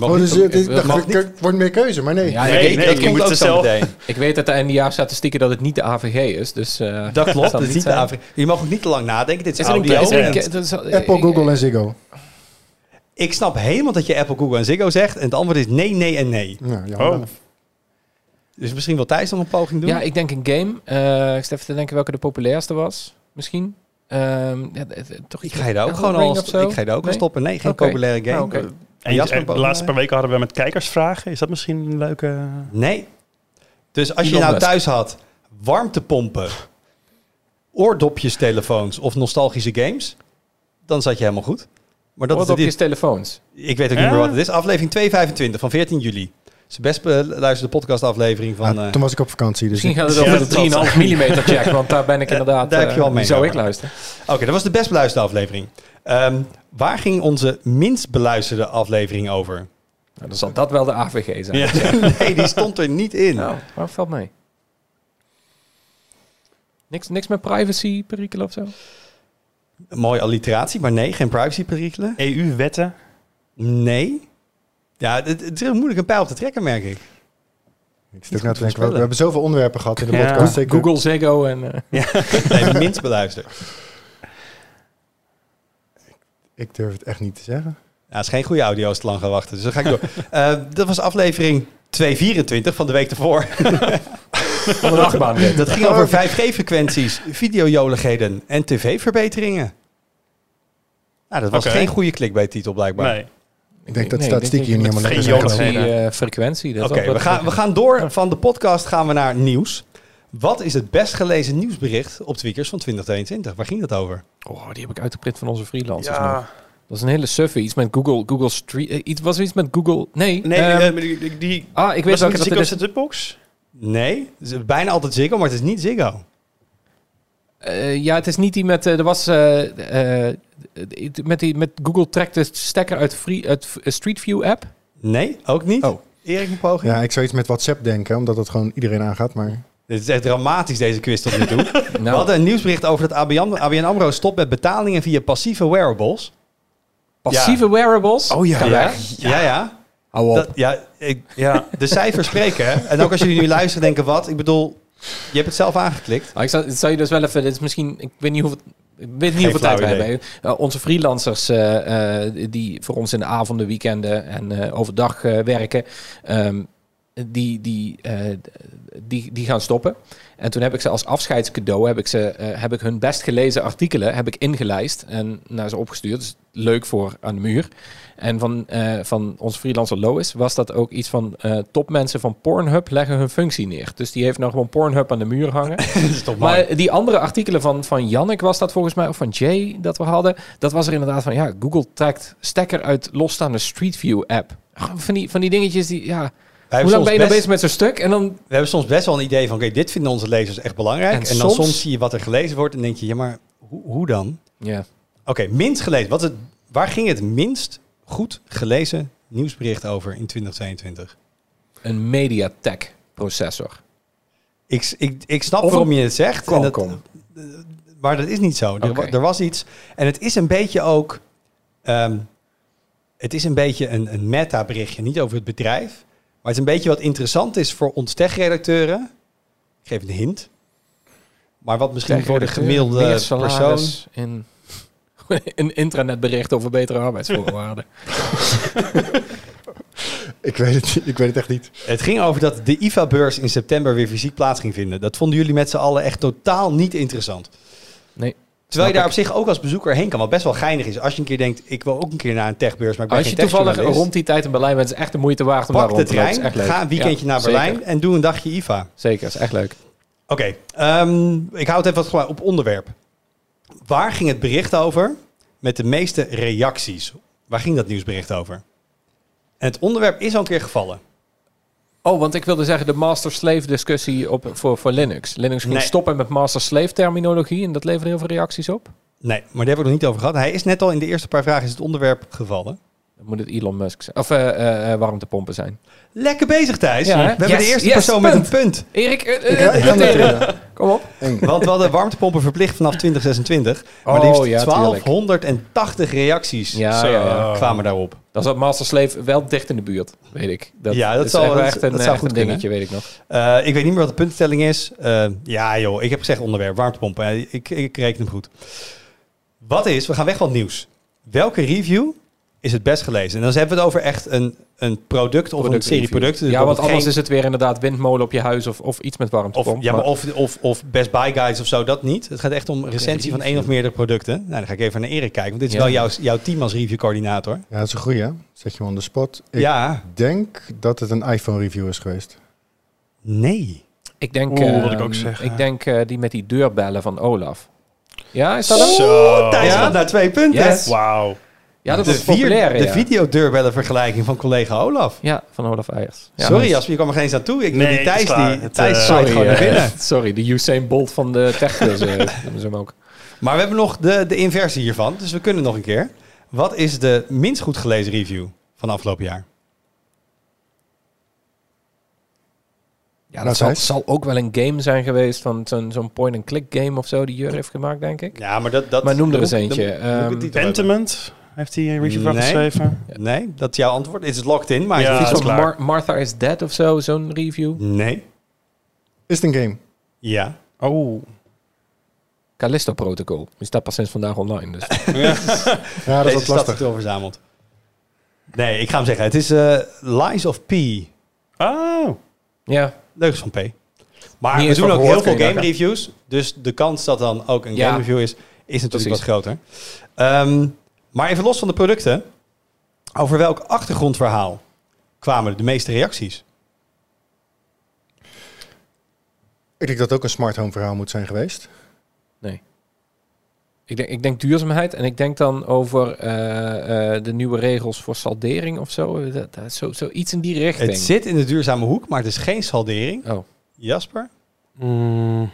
Mag Oh, niet- dus, eh, ik mag dacht, niet- wordt meer keuze, maar nee. Ja, Nee, nee, dat je moet zelf-. Ik weet uit de NDA-statistieken dat het niet de AVG is. Dus, eh, Dat klopt, dat is niet de. Afri- Je mag ook niet te lang nadenken. Dit is, Is een audio. Apple, ik- Google en Ziggo. Ik snap helemaal dat je Apple, Google en Ziggo zegt. En het antwoord is nee, nee en nee. Ja. Oh, Dus misschien wil Thijs nog een poging doen? Ja, ik denk een game. Eh, ik zit even te denken welke de populairste was. Misschien. Ehm, ja, toch Ik ga je daar ook gewoon al, ik ga je daar ook Nee? stoppen. Nee, geen populaire game. Oké. En Jasper de laatste paar weken hadden we met kijkersvragen. Is dat misschien een leuke... Nee. Dus als je nou Musk. thuis had warmtepompen, oordopjes, telefoons of nostalgische games, dan zat je helemaal goed. Maar dat je telefoons. Ik weet ook niet meer wat het is. Aflevering 225 van 14 juli. Het is de best beluisterde podcastaflevering van... Ah, eh, toen was ik op vakantie. Dus Misschien gaat het Ja, over de dat 3,5 mm check, want daar ben ik Ja, inderdaad... daar heb je eh, wel mee zou ik luisteren. Oké, dat was de best beluisterde aflevering. Ehm, waar ging onze minst beluisterde aflevering over? Nou, dan zal dat wel de AVG zijn. Ja. nee, die stond er niet in. Nou, waar valt mee? Niks, niks met privacy perikelen of zo? Een mooie alliteratie, maar nee, geen privacyperikelen. EU-wetten? Nee. Ja, het, het is heel moeilijk een pijl op te trekken, merk ik. ik zit ook goed na te denken, we, we hebben zoveel onderwerpen gehad in de Ja. podcast. Zeker. Google, Ziggo en... eh, Nee, minst beluisterd. Ik durf het echt niet te zeggen. Ja, het is geen goede audio als te lang gaan wachten, dus dan ga ik door. Eh, dat was aflevering 224 van de week ervoor. van achtbaan. Dat ging over 5G-frequenties, videojoligheden en tv-verbeteringen. Nou, dat was geen goede clickbait-titel blijkbaar. Nee. Ik denk dat Nee, statistiek hier niet helemaal lekker genomen. joligheden. frequentie. Dat is Oké, we, gaan, we gaan door van de podcast gaan we naar nieuws. Wat is het best gelezen nieuwsbericht op Tweakers van 2022? Waar ging dat over? Oh, die heb ik uitgeprint van onze freelancers nog. Ja. Dat is een hele suffe. Iets met Google, Google Street... eh, iets, was er iets met Google... Nee. Nee, ehm, eh, die, die, die ah, ik weet welke het dat Ziggo het is. Setupbox? Nee, het is bijna altijd Ziggo, maar het is niet Ziggo. Eh, ja, het is niet die met... eh, er was... eh, met, die, met Google trekt de stekker uit, free, uit Street View app. Nee, ook niet. Oh. Erik, een poging? Ja, ik zou iets met WhatsApp denken, omdat het gewoon iedereen aangaat. Maar Dit is echt dramatisch, deze quiz tot nu toe. We Nou, hadden een nieuwsbericht over dat ABN, ABN AMRO stopt met betalingen via passieve wearables. passieve wearables. Oh ja. Ja, ja. ja. Hou op. Dat, ja, ik, Ja. de cijfers spreken. hè. En ook als jullie nu luisteren denken, wat? Ik bedoel, je hebt het zelf aangeklikt. Nou, ik zou, je dus wel even... Dit is misschien... Ik weet niet hoeveel... Ik weet niet hoeveel tijd we hebben. Eh, onze freelancers eh, eh, die voor ons in de avonden, weekenden en overdag werken, ehm, die, die, die, die gaan stoppen. En toen heb ik ze als afscheidscadeau heb ik ze, heb ik hun best gelezen artikelen heb ik ingelijst en naar ze opgestuurd. Dus leuk voor aan de muur. En van, eh, van onze freelancer Lois was dat ook iets van eh, topmensen van Pornhub leggen hun functie neer. Dus die heeft nou gewoon Pornhub aan de muur hangen. Dat is toch mooi. Maar die andere artikelen van, van Jannik was dat volgens mij, of van Jay dat we hadden. Dat was er inderdaad van, ja, Google trekt stekker uit losstaande Street View app. Van die, van die dingetjes die, ja... Wij Hoe lang ben je soms nou best, bezig met zo'n stuk? En dan, we hebben soms best wel een idee van, oké, dit vinden onze lezers echt belangrijk. En En, dan soms- soms zie je wat er gelezen wordt en denk je, ja, maar hoe, hoe dan? ja, Oké, minst gelezen. Wat het, waar ging het minst goed gelezen nieuwsbericht over in 2022? een MediaTek processor. Ik, ik, ik snap Of waarom je het zegt. en dat- maar dat is niet zo. Er, er was iets. En het is een beetje ook. ehm, het is een beetje een, een meta-berichtje, niet over het bedrijf. Maar het is een beetje wat interessant is voor ons tech-redacteuren. Ik geef een hint. Maar wat misschien voor de gemiddelde Meer persoon. in een intranetbericht over betere arbeidsvoorwaarden. ik, weet het, ik weet het echt niet. Het ging over dat de IFA-beurs in september weer fysiek plaats ging vinden. Dat vonden jullie met z'n allen echt totaal niet interessant. Nee. Terwijl je daar op zich ook als bezoeker heen kan. Wat best wel geinig is. Als je een keer denkt, ik wil ook een keer naar een techbeurs, maar ik ben Als je toevallig rond die tijd in Berlijn bent, is het echt de moeite waard om daar Pak de rond te lopen. trein, Is echt leuk. ga een weekendje Ja, naar Berlijn Zeker, en doe een dagje IFA. zeker is echt leuk. Oké, ehm, ik hou het even wat op onderwerp. Waar ging het bericht over met de meeste reacties? Waar ging dat nieuwsbericht over? En het onderwerp is al een keer gevallen. Oh, want ik wilde zeggen de master-slave discussie op, voor, voor Linux. Linux ging Nee. stoppen met master-slave terminologie en dat leverde heel veel reacties op. Nee, maar daar hebben we het nog niet over gehad. Hij is net al in de eerste paar vragen is het onderwerp gevallen. Dan moet het Elon Musk zijn. Of eh, eh, eh, warmtepompen zijn. Lekker bezig, Thijs. Ja, we hebben Yes, de eerste yes, persoon punt. met een punt. Erik, Ik, ik. Kom op. Want we hadden warmtepompen verplicht vanaf 2026. Maar Oh, liefst ja, tuurlijk. 1280 reacties Ja, Zo. ja, ja. kwamen daarop. Dan zat master-slave wel dicht in de buurt, weet ik. Dat, Ja, dat is zal- echt wel echt een, dat zou echt goed een kunnen. dingetje, weet ik nog. Eh, ik weet niet meer wat de puntstelling is. Eh, ja joh, ik heb gezegd onderwerp, warmtepompen. Eh, ik, ik reken hem goed. Wat is, we gaan weg van het nieuws. Welke review is het best gelezen. En dan hebben we het over echt een, een product of een serie producten. Dus ja, want anders geen- is het weer inderdaad windmolen op je huis of, of iets met Of, warmtepomp. ja, maar maar- of, of, of Best Buy Guides of zo, dat niet. Het gaat echt om recensie van één of meerdere producten. Nou, dan ga ik even naar Erik kijken, want dit is Ja. wel jouw, jouw team als reviewcoördinator. Ja, dat is een goeie, hè? Zet je hem on the spot. Ik Ja, denk dat het een iPhone-review is geweest. nee. ik denk, Oeh, eh, wat ik ook zeggen. ik denk eh, die met die deurbellen van Olaf. Ja, is dat hem? Zo. Thijs Ja? gaat naar twee punten. Yes. Wauw. Ja, dat de is populair. de ja. videodeurbellen vergelijking van collega Olaf. Ja, van Olaf Eiers. Ja, Sorry. Jasper, je kwam er geen eens aan toe. Ik Nee, die Thijs, die, Het, Thijs eh, Sorry, gewoon naar eh, binnen. sorry, de Usain Bolt van de techquiz eh, noemen ze hem ook. Maar we hebben nog de, de inversie hiervan, dus we kunnen nog een keer. Wat is de minst goed gelezen review van afgelopen jaar? Ja, dat zal, zal ook wel een game zijn geweest van zo'n zo'n point-and-click game of zo die Jur heeft gemaakt, denk ik. Ja, maar dat... dat Maar noem er eens eentje. Pentiment heeft hij een review van Nee. geschreven. Nee, dat is jouw antwoord. Is het locked in? Maar Ja, is is. Mar- Martha is Dead of zo, zo'n review. Nee. Is het een game? Ja. Oh. Callisto Protocol. Die staat pas sinds vandaag online. Dus. Ja, dat is lastig. is wel verzameld. Nee, ik ga hem zeggen. Het is eh, Lies of P. Oh. ja, Leugens van P. Maar Niet we doen ook heel veel game reviews. Dus de kans dat dan ook een Ja. game review is, is natuurlijk Precies. wat groter. Ehm, maar even los van de producten. Over welk achtergrondverhaal kwamen de meeste reacties? Ik denk dat het ook een smart home verhaal moet zijn geweest. nee. Ik denk, ik denk duurzaamheid en ik denk dan over eh, eh, de nieuwe regels voor saldering of zo. Dat, dat, zo, zo iets in die richting. Het zit in de duurzame hoek, maar het is geen saldering. Oh, Jasper? Mm.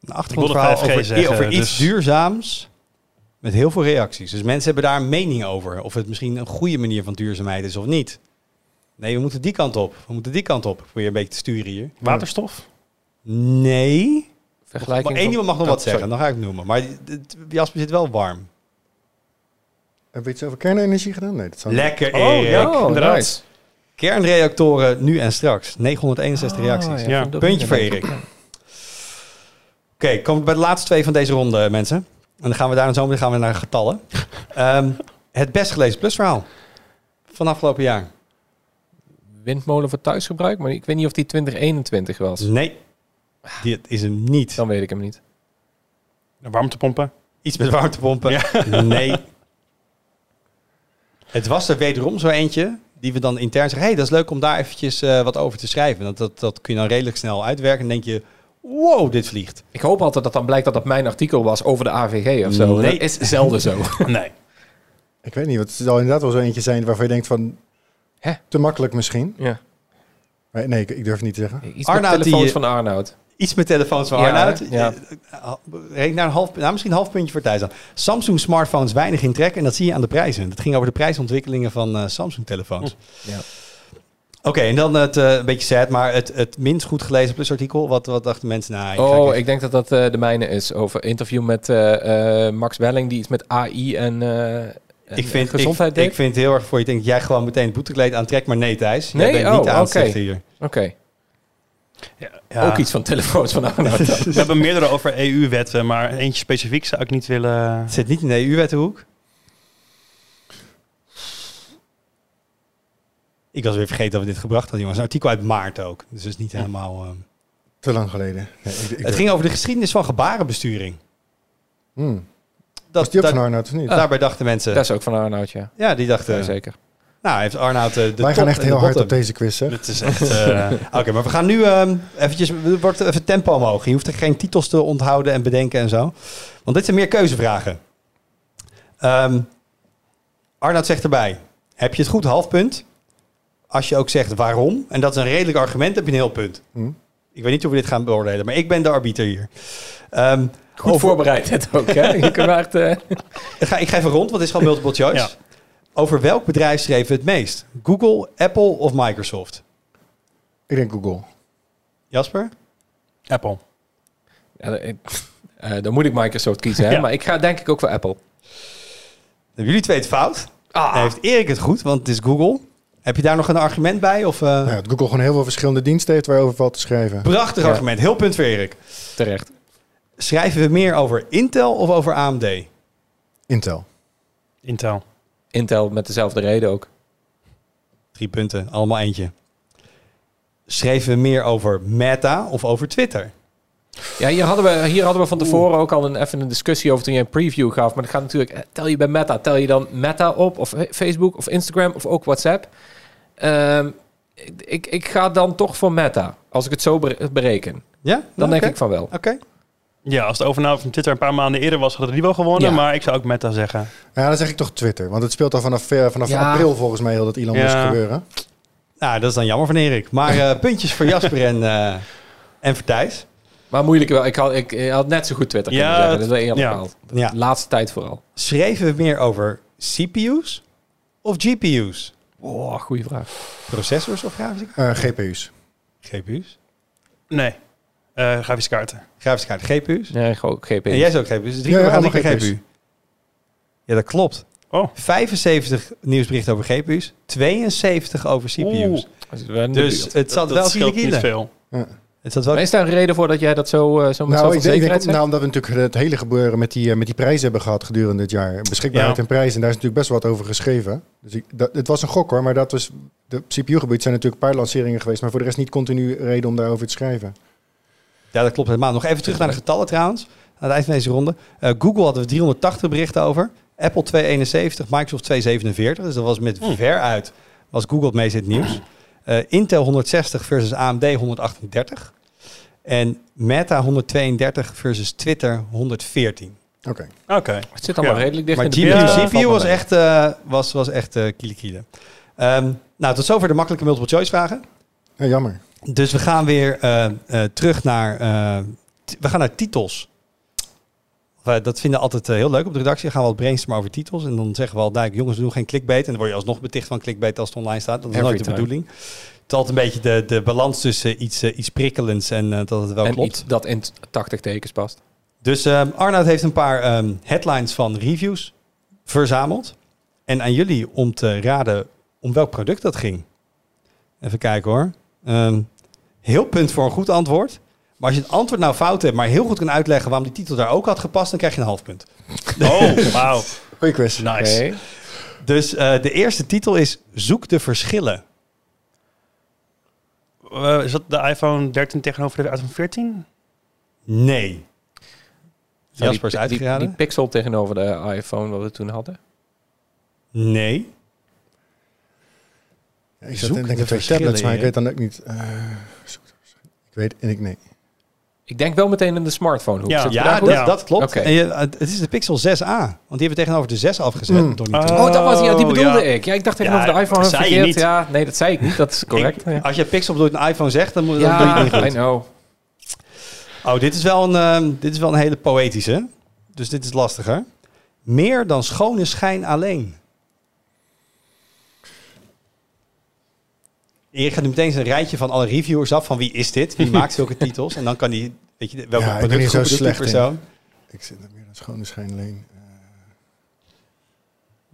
Een achtergrondverhaal 5G over, zeggen, over iets dus- duurzaams met heel veel reacties. Dus mensen hebben daar een mening over. Of het misschien een goede manier van duurzaamheid is of niet. Nee, we moeten die kant op. We moeten die kant op. Ik Probeer een beetje te sturen hier. Waterstof? Nee. vergelijking. Maar één iemand mag nog Oh, wat zeggen. sorry. Dan ga ik het noemen. Maar Jasper zit wel warm. Hebben we iets over kernenergie gedaan? Nee, dat zou Lekker, Oh, Erik. ja. Oh, inderdaad. nice. Kernreactoren nu en straks. 961 Ah, reacties. ja, Puntje voor. Erik. Oké, komen we bij de laatste twee van deze ronde, mensen. En dan gaan we daar dan zo meteen gaan we naar getallen. Ehm, het best gelezen plusverhaal van afgelopen jaar. Windmolen voor thuisgebruik, maar ik weet niet of die 2021 was. Nee, dit is hem niet. Dan weet ik hem niet. De warmtepompen? Iets met warmtepompen. Nee. Het was er wederom zo eentje die we dan intern zeggen... hey, dat is leuk om daar eventjes eh, wat over te schrijven. Dat, dat, dat kun je dan redelijk snel uitwerken. En denk je, wow, dit vliegt. Ik hoop altijd dat dan blijkt dat dat mijn artikel was over de AVG of zo. Nee. Dat is zelden zo. Nee. Ik weet niet, want het zal inderdaad wel zo eentje zijn waarvan je denkt van... Hè? Te makkelijk misschien. ja. Maar nee, ik, ik durf het niet te zeggen. Iets Arnoud, met telefoons die- van Arnoud. Iets met telefoons van Ja, Arnoud. ja. Eh, Reken naar een half, nou, misschien een half puntje voor Thijs aan. Samsung smartphones weinig in trek en dat zie je aan de prijzen. Dat ging over de prijsontwikkelingen van eh, Samsung telefoons. Ja. Oké, en dan het eh, een beetje sad, maar het, het minst goed gelezen plusartikel. Wat, wat dachten mensen? Nou, ik Oh, even- ik denk dat dat eh, de mijne is. Over interview met eh, eh, Max Welling, die iets met AI en, eh, en ik vind, gezondheid ik, deed. ik vind het heel erg voor je denkt jij gewoon meteen het boetekleed aantrekt, maar nee Thijs. Nee? Jij bent niet de Oh, aanstichter oké. hier. Oké, Ja. ook iets van telefoons van Arnoud. dan. We hebben meerdere over EU-wetten, maar eentje specifiek zou ik niet willen... Het zit niet in de EU-wettenhoek. Ik was weer vergeten dat we dit gebracht hadden, jongens. Een artikel uit maart ook. Dus het is niet helemaal... ehm, Te lang geleden. Nee, ik, ik Het ging over de geschiedenis van gebarenbesturing. Hmm. Dat, Was die ook daar- van Arnoud of niet? daarbij dachten mensen... Dat is ook van Arnoud, ja. ja, die dachten... Ja, zeker. nou, heeft Arnoud eh, de Wij top gaan echt heel hard op deze quiz, hè? Het is echt... eh, Oké, maar we gaan nu ehm eventjes... Wordt even tempo omhoog. Je hoeft er geen titels te onthouden en bedenken en zo. Want dit zijn meer keuzevragen. Ehm Arnoud zegt erbij... Heb je het goed, half punt. Als je ook zegt waarom, en dat is een redelijk argument, heb je een heel punt. Hm. Ik weet niet hoe we dit gaan beoordelen, maar ik ben de arbiter hier. Ehm, Goed over- voorbereid het ook, hè? Maar echt, eh, Ik ga, ik ga even rond, want het is gewoon multiple choice. Ja. Over welk bedrijf schreven we het meest? Google, Apple of Microsoft? Ik denk Google. Jasper? Apple. ja, ik- eh, dan moet ik Microsoft kiezen, hè? Ja. Maar ik ga denk ik ook voor Apple. Hebben jullie twee het fout? Ah. Dan heeft Erik het goed, want het is Google. Heb je daar nog een argument bij? Of, eh, Nou dat Google gewoon heel veel verschillende diensten heeft waarover valt te schrijven. Prachtig Ja. argument, heel punt voor Erik. Terecht. Schrijven we meer over Intel of over AMD? Intel. Intel. Intel met dezelfde reden ook. Drie punten, allemaal eentje. Schreven we meer over Meta of over Twitter? Ja, hier hadden we, hier hadden we van tevoren ook al een, even een discussie over toen je een preview gaf. Maar dat gaat natuurlijk, tel je bij Meta, tel je dan Meta op of eh, Facebook of Instagram of ook WhatsApp? Ehm, ik, ik, ga dan toch voor Meta, als ik het zo bere- bereken. Ja? Dan denk ik van wel. Oké. Ja, als de overname van Twitter een paar maanden eerder was, hadden die wel gewonnen. Ja. Maar ik zou ook Meta zeggen. Ja, dan zeg ik toch Twitter. Want het speelt al vanaf, eh, vanaf Ja. april volgens mij heel dat Elon Ja. Musk gebeuren. Nou, dat is dan jammer van Erik. Maar eh, puntjes voor Jasper en, eh en voor Thijs. Maar moeilijk wel. Ik had, ik, ik had net zo goed Twitter Ja, kunnen zeggen. Dat is wel eerlijk ja. bepaald. Ja. De laatste tijd vooral. Schreven we meer over CPU's of GPU's? Oh, goede vraag. Processors of grafische Eh, GPU's. GPU's? Nee. Eh grafische kaarten. Grafische kaart, GPU's? Nee, gewoon GPU. En jij is ook GPU's. Dus drie Ja, ja, allemaal GPU. Ja, dat klopt. Oh. 75 nieuwsberichten over GPU's, 72 over CPU's. Oeh. Dat is wel in de Dus het zat dat wel scheelt niet kiele. veel. Het zat wel is daar een reden voor dat jij dat zo, eh, zo met Nou, ik denk, denk nou, omdat we natuurlijk het hele gebeuren met die, eh, met die prijzen hebben gehad gedurende dit jaar. Beschikbaarheid Ja. en prijzen. En daar is natuurlijk best wat over geschreven. Dus ik, dat, het was een gok hoor, maar dat was, de CPU-gebied zijn natuurlijk een paar lanceringen geweest. Maar voor de rest niet continu reden om daarover te schrijven. Ja, dat klopt helemaal. Nog even terug naar de getallen trouwens. Aan het eind van deze ronde. Eh, Google hadden we 380 berichten over. Apple 271, Microsoft 247. Dus dat was met Hmm. ver uit was Google het meest in het nieuws. Eh, Intel 160 versus AMD 138. En Meta 132 versus Twitter 114. Oké. Oké. Het zit allemaal Ja. redelijk dicht Maar in de GPU, CPU was echt, eh was, was echt eh kiele kiele. Ehm, nou, tot zover de makkelijke multiple choice vragen. Ja, jammer. Dus we gaan weer eh, eh, terug naar, eh, we gaan naar titels. Eh, dat vinden we altijd eh, heel leuk op de redactie. Dan gaan we wat brainstormen over titels. En dan zeggen we al duidelijk, jongens, we doen geen clickbait. En dan word je alsnog beticht van clickbait als het online staat. Dat is Every nooit de bedoeling. Het is altijd een beetje de, de balans tussen iets, eh, iets prikkelends en eh, dat het wel en klopt. iets dat in 80 tekens past. Dus ehm Arnoud heeft een paar ehm, headlines van reviews verzameld. En aan jullie om te raden om welk product dat ging. Even kijken hoor. Ehm, heel punt voor een goed antwoord. Maar als je het antwoord nou fout hebt, maar heel goed kan uitleggen waarom die titel daar ook had gepast, dan krijg je een half punt. Oh, wauw. Goeie quiz. Nice. Dus eh, de eerste titel is Zoek de verschillen. Eh, is dat de iPhone 13 tegenover de iPhone 14? Nee. Zou Jasper is die, die, die pixel tegenover de iPhone wat we toen hadden. Nee. Ja, ik zat Zoek te denken de twee tablets, maar ik weet dan ook niet. eh, zoek ik weet en ik nee. Ik denk wel meteen in de smartphone hoek. Ja. Ja, dat, Ja. dat klopt. En je, het is de Pixel 6a. Want die hebben we tegenover de 6 afgezet. Mm. Door Ah. Oh, dat was ja, die Oh, bedoelde ja. ik. Ja, ik dacht tegenover Ja, de iPhone dat zei je verkeerd. niet. Ja, nee, dat zei ik niet. Dat is correct. Ik- ja. Als je Pixel bedoelt een iPhone zegt, dan moet dan doe je het niet goed. I know. Oh, dit is, wel een, ehm, dit is wel een hele poëtische. Dus dit is lastiger. Meer dan schone schijn alleen. Erik gaat nu meteen een rijtje van alle reviewers af. Van wie is dit? Wie maakt zulke titels? En dan kan hij, weet je, welke Ja, ik zo die slecht in. Ik zit er meer dan schone schijn alleen. Eh,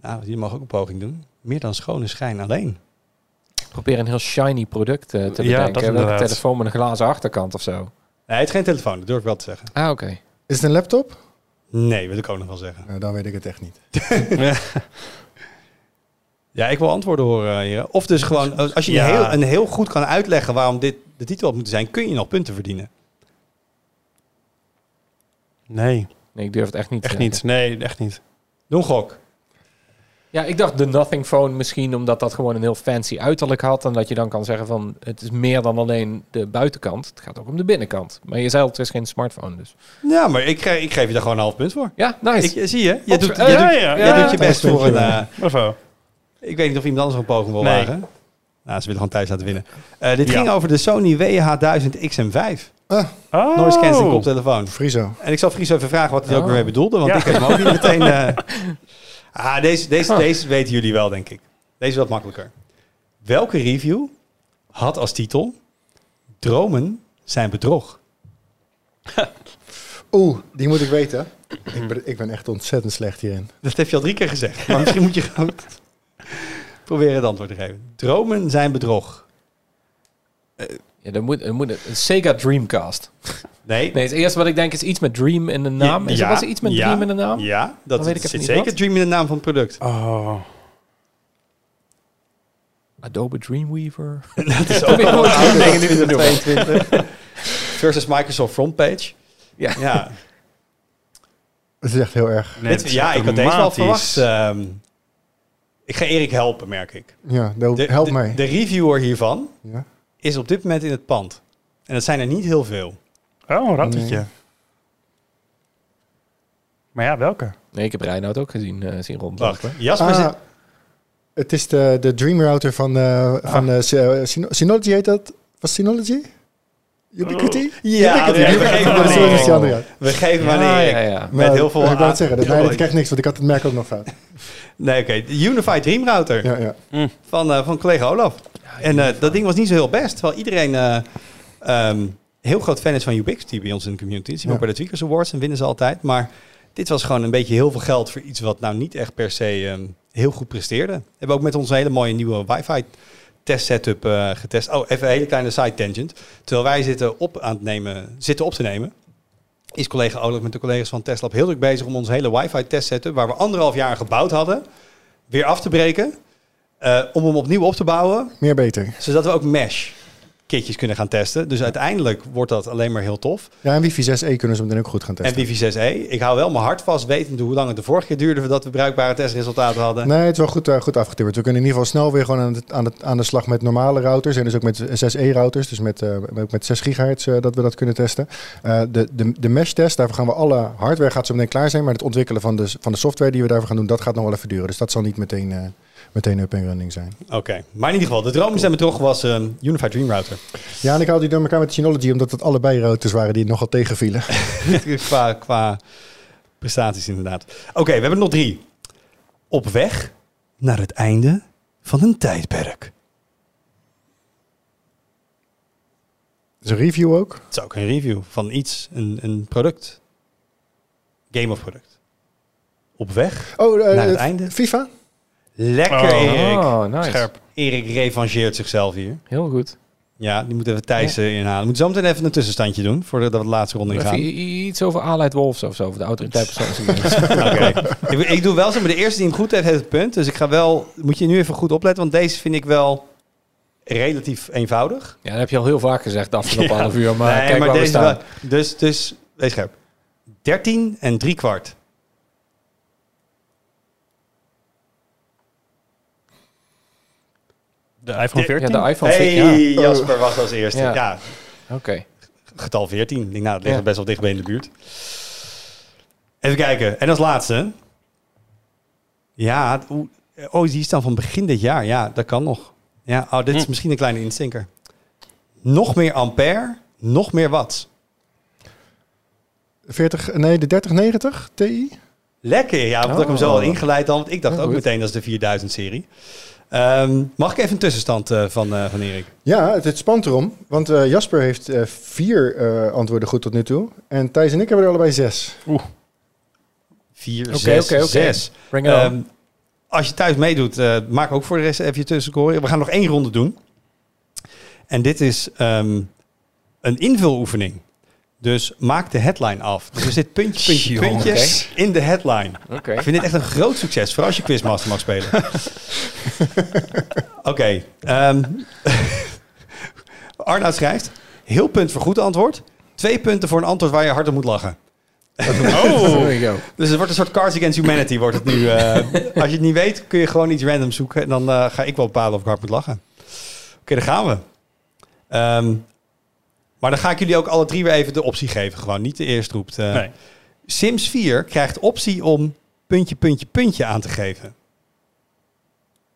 Nou, die mag ook een poging doen. Meer dan schone schijn alleen. Ik probeer een heel shiny product eh, te Ja, dat bedenken. Welke inderdaad. telefoon met een glazen achterkant of zo. Nee, het is geen telefoon, dat durf ik wel te zeggen. Ah, oké. Is het een laptop? Nee, wil ik ook nog wel zeggen. Nou, dan weet ik het echt niet. Ja, ik wil antwoorden horen, heren. Of dus gewoon, als je Ja. een, heel, een heel goed kan uitleggen waarom dit de titel had moeten zijn, kun je nog punten verdienen. Nee, Nee, ik durf het echt niet. te echt niet. Nee, echt niet. Doe een gok. Ja, ik dacht de Nothing Phone misschien omdat dat gewoon een heel fancy uiterlijk had. En dat je dan kan zeggen van het is meer dan alleen de buitenkant. Het gaat ook om de binnenkant. Maar je zei al, het is geen smartphone dus. Ja, maar ik, ge- ik geef je daar gewoon een half punt voor. Ja, nice. Ik, zie je, je doet, eh, je ja, doet, je best voor een... ja. Ik weet niet of iemand anders een poging wil Nee. wagen. Nou, ze willen gewoon thuis laten winnen. Eh, dit Ja. ging over de Sony WH1000 XM5. Ah, Oh. Noise cancelling koptelefoon. Friso. En ik zal Fries even vragen wat hij ook Oh. weer mee bedoelde. Want Ja. ik heb hem ook niet meteen... eh, Ah, deze, deze, Ah. deze weten jullie wel, denk ik. Deze is wat makkelijker. Welke review had als titel... Dromen zijn bedrog? Oeh, die moet ik weten. Ik ben, ik ben echt ontzettend slecht hierin. Dat heb je al drie keer gezegd. Maar misschien moet je gewoon proberen het antwoord te geven. Dromen zijn bedrog. Ja, dan moet, dan moet het, een Sega Dreamcast. Nee. Nee, het eerste wat ik denk is iets met Dream in de naam. Is er, was er iets met ja, Dream in de naam? Ja, dat Dan weet ik zit zeker wat. Dream in de naam van het product. Oh. Adobe Dreamweaver. Dat is ook weer een oude dingen die we doen. 2022. Versus Microsoft Frontpage. Ja. Ja, Het is echt heel erg. Ja ik had deze wel verwacht. ehm. Ik ga Erik helpen, merk ik. Ja, De, help de- mij. De reviewer hiervan ja. is op dit moment in het pand. En dat zijn er niet heel veel. Oh, een rattetje. Nee. Maar ja, welke? Nee, ik heb Reinoud ook gezien, eh, zien Wacht, rondlopen. Jasper Ah, zit... het is de, de Dream Router van, eh van eh, Sy- Syno- Synology heet dat? Was Synology? Ubiquity? Ja, Ubiquity. we geven Oh, ja. We geven hem aan Ja, Erik. ja, ja. Met heel veel... Ik wou a- het zeggen. Dat, nee, dat krijgt niks, want ik had het merk ook nog fout. Nee, oké. De Unified Dream Router Ja, ja. van, eh, van collega Olaf. En eh, dat ding was niet zo heel best. Terwijl iedereen eh, ehm, heel groot fan is van Ubiquity bij ons in de community. We ook bij de Tweakers Awards en winnen ze altijd. Maar dit was gewoon een beetje heel veel geld voor iets wat nou niet echt per se ehm, heel goed presteerde. We hebben ook met onze hele mooie nieuwe wifi test setup eh, getest. Oh, even een hele kleine side tangent. Terwijl wij zitten op, aan het nemen, zitten op te nemen, is collega Olaf met de collega's van Tesla heel druk bezig om onze hele wifi test setup, waar we anderhalf jaar gebouwd hadden, weer af te breken. eh, om hem opnieuw op te bouwen, Meer beter. zodat we ook mesh kitjes kunnen gaan testen. Dus uiteindelijk wordt dat alleen maar heel tof. Ja, en wifi 6e kunnen ze meteen ook goed gaan En testen. Wifi 6e. Ik hou wel mijn hart vast, wetende hoe lang het de vorige keer duurde voordat we bruikbare testresultaten hadden. Nee, het is wel goed, eh, goed afgetimmerd. We kunnen in ieder geval snel weer gewoon aan, het, aan, het, aan de slag met normale routers. En dus ook met 6E-routers, dus met, eh, ook met 6 gigahertz eh, dat we dat kunnen testen. De, de, de mesh-test, daarvoor gaan we alle hardware gaat zo meteen klaar zijn. Maar het ontwikkelen van de, van de software die we daarvoor gaan doen, dat gaat nog wel even duren. Dus dat zal niet meteen, meteen up en running zijn. Oké, maar in ieder geval, de droom is toch was een Unified Dream Router. Ja, en ik haalde die door elkaar met Synology, omdat het allebei routers waren die nogal tegenvielen. qua, qua prestaties inderdaad. Oké, we hebben nog drie. Op weg naar het einde van een tijdperk. Dus een review ook. Het is ook een review van iets, een, een product. Game of product. Op weg Oh, eh, naar het einde. FIFA? Lekker, Oh. Erik. Oh, nice. Scherp. Erik revancheert zichzelf hier. Heel goed. Ja, die moet even Thijs inhalen. Moet zo meteen even een tussenstandje doen, voordat we de laatste ronde ingaan. iets over Allied Wolves of zo, over de autoriteit ik, ik doe wel zo, maar de eerste die hem goed heeft, heeft het punt. Dus ik ga wel, moet je nu even goed opletten, want deze vind ik wel relatief eenvoudig. Ja, dat heb je al heel vaak gezegd de afgelopen Ja. half uur, maar Nee, kijk waar we deze staan. wel- dus, dus, wees scherp. 13 en 3 kwart. De iPhone 14? Ja, de iPhone Hey, 14. Ja, Jasper was als eerste. Ja. Ja, oké. getal 14. Ik denk, nou, dat ligt Ja. best wel dichtbij in de buurt. Even kijken. En als laatste. Ja, het- oh, die is dan van begin dit jaar. Ja, dat kan nog. Ja, oh, dit is Hm. misschien een kleine instinker. Nog meer ampère, nog meer watts. 40, nee, de 3090 Ti? Lekker, ja, omdat ik hem zo al Oh. ingeleid had. Want ik dacht Ja, ook goed. meteen, dat is de 4000-serie. Ehm, mag ik even een tussenstand eh, van, eh, van Erik? Ja, het, het spant erom. Want eh, Jasper heeft eh, vier eh, antwoorden goed tot nu toe. En Thijs en ik hebben er allebei zes. 4, Oké, 6, oké, oké. 6. Bring it on. Ehm, als je thuis meedoet, eh, maak ook voor de rest even je tussencore. We gaan nog één ronde doen. En dit is ehm, een invuloefening. Dus maak de headline af. Dus er zit puntje, puntje, Jongen, puntje oké. in de headline. Ik vind dit echt een groot succes, vooral als je Quizmaster mag spelen. Oké. ehm Arnoud schrijft, heel punt voor goed antwoord. Twee punten voor een antwoord waar je hard om moet lachen. Oh. Dus het wordt een soort Cards Against Humanity wordt het nu. eh. als je het niet weet, kun je gewoon iets random zoeken. En dan eh, ga ik wel bepalen of ik hard moet lachen. Oké, daar gaan we. Ehm, maar dan ga ik jullie ook alle drie weer even de optie geven. Gewoon niet de eerste roept. eh. nee. Sims 4 krijgt optie om puntje, puntje, puntje aan te geven.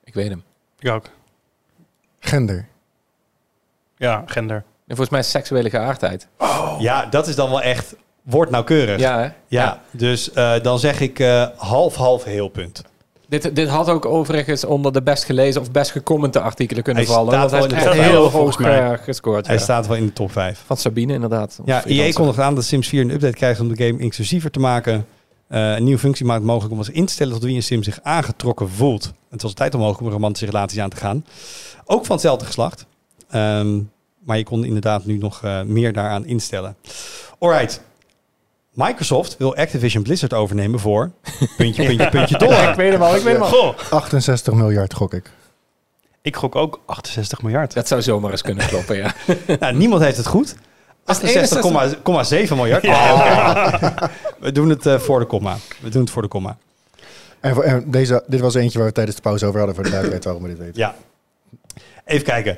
Ik weet hem. Ik ook. Gender. Ja, gender. En volgens mij seksuele geaardheid. Ja, dat is dan wel echt woordnauwkeurig. Ja, Ja, hè? ja. dus eh, dan zeg ik eh, half, half, heel punt. Dit, dit had ook overigens onder de best gelezen of best gecommente artikelen kunnen Hij vallen. staat Want hij wel is in de echt top heel hoog volgens mij. eh, gescoord. Hij ja. staat wel in de top 5. Van Sabine inderdaad. Ja, EA freelancer. kondigt aan dat Sims 4 een update krijgt om de game inclusiever te maken. Eh, een nieuwe functie maakt het mogelijk om als instellen tot wie een sim zich aangetrokken voelt. Het was tijd om mogelijk om romantische relaties aan te gaan. Ook van hetzelfde geslacht. Ehm, maar je kon inderdaad nu nog eh, meer daaraan instellen. Alright. Microsoft wil Activision Blizzard overnemen voor puntje, puntje, puntje Ja, ik dollar. weet hem al, ik weet hem al. Goh. 68 miljard gok ik. Ik gok ook 68 miljard. Dat zou zomaar eens kunnen kloppen, ja. Nou, niemand heeft het goed. Dat is het 68,7 miljard. Oh. We doen het eh, voor de komma. We doen het voor de komma. En, voor- en deze, dit was eentje waar we tijdens de pauze over hadden voor de duidelijkheid waarom we dit weten. Ja. Even kijken.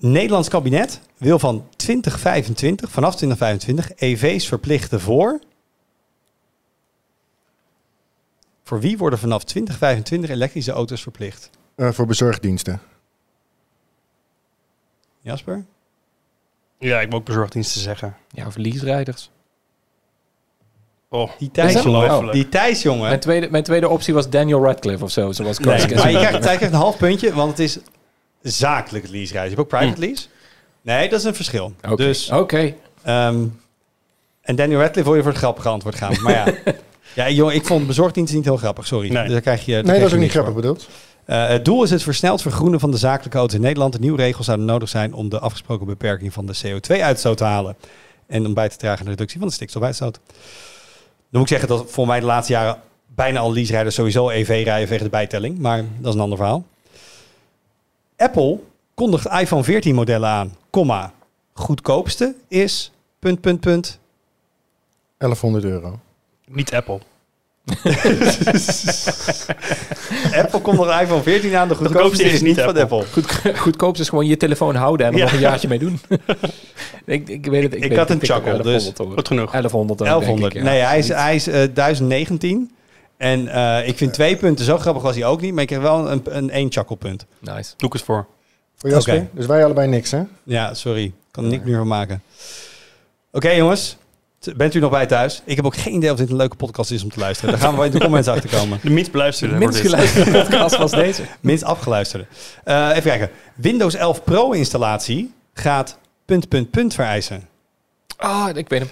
Nederlands kabinet wil van 2025, vanaf 2025, EV's verplichten voor. Voor wie worden vanaf 2025 elektrische auto's verplicht? Eh, voor bezorgdiensten. Jasper? Ja, ik moet ook bezorgdiensten zeggen. Ja, of lease-rijders. Oh, Die Thijs, jongen. Oh. Die Thijs, jongen. Mijn tweede, mijn tweede optie was Daniel Radcliffe of zo, zoals Nee, maar je krijgt, hij krijgt een half puntje, want het is zakelijk lease reizen. Je hebt ook private lease. Nee, dat is een verschil. Oké. Dus, Oké. ehm, en Daniel Radcliffe wil je voor het grappige antwoord gaan. Maar ja, ja jongen, ik vond bezorgdiensten niet heel grappig, sorry. Nee. Dus daar krijg je, daar Nee, krijg dat is je ook niet niks grappig voor. bedoeld. Eh, het doel is het versneld vergroenen van de zakelijke auto's in Nederland. De nieuwe regels zouden nodig zijn om de afgesproken beperking van de CO2-uitstoot te halen. En om bij te dragen aan de reductie van de stikstofuitstoot. Dan moet ik zeggen dat voor mij de laatste jaren bijna alle lease-rijders sowieso EV rijden tegen de bijtelling. Maar dat is een ander verhaal. Apple kondigt iPhone 14 modellen aan. Komma. Goedkoopste is... Punt, punt, punt. 1100 euro. niet Apple. Apple kondigt iPhone 14 aan. De goedkoopste goedkoopste is is niet van Apple. Goed, goedkoopst is gewoon je telefoon houden en er Ja. nog een jaartje mee doen. ik, ik weet het. Ik, Ik weet had het, een chuckle, dus 1100 hoor. Goed genoeg. 1100 dan, 1100. denk ik, ja. Nee, hij is, hij is eh, 1019. En eh, ik vind twee punten zo grappig was hij ook niet. Maar ik kreeg wel een, een één chakkelpunt. Nice. Doe ik het voor. Voor Jasper? Dus wij allebei niks, hè? Ja, sorry. Ik kan er niks meer van maken. Oké jongens. Bent u nog bij thuis? Ik heb ook geen idee of dit een leuke podcast is om te luisteren. Daar gaan we in de comments achter komen. De minst beluisterde De minst geluisterde podcast was deze. Minst afgeluisterde. Eh, even kijken. Windows 11 Pro installatie gaat punt, punt, punt vereisen. Ah, ik weet hem.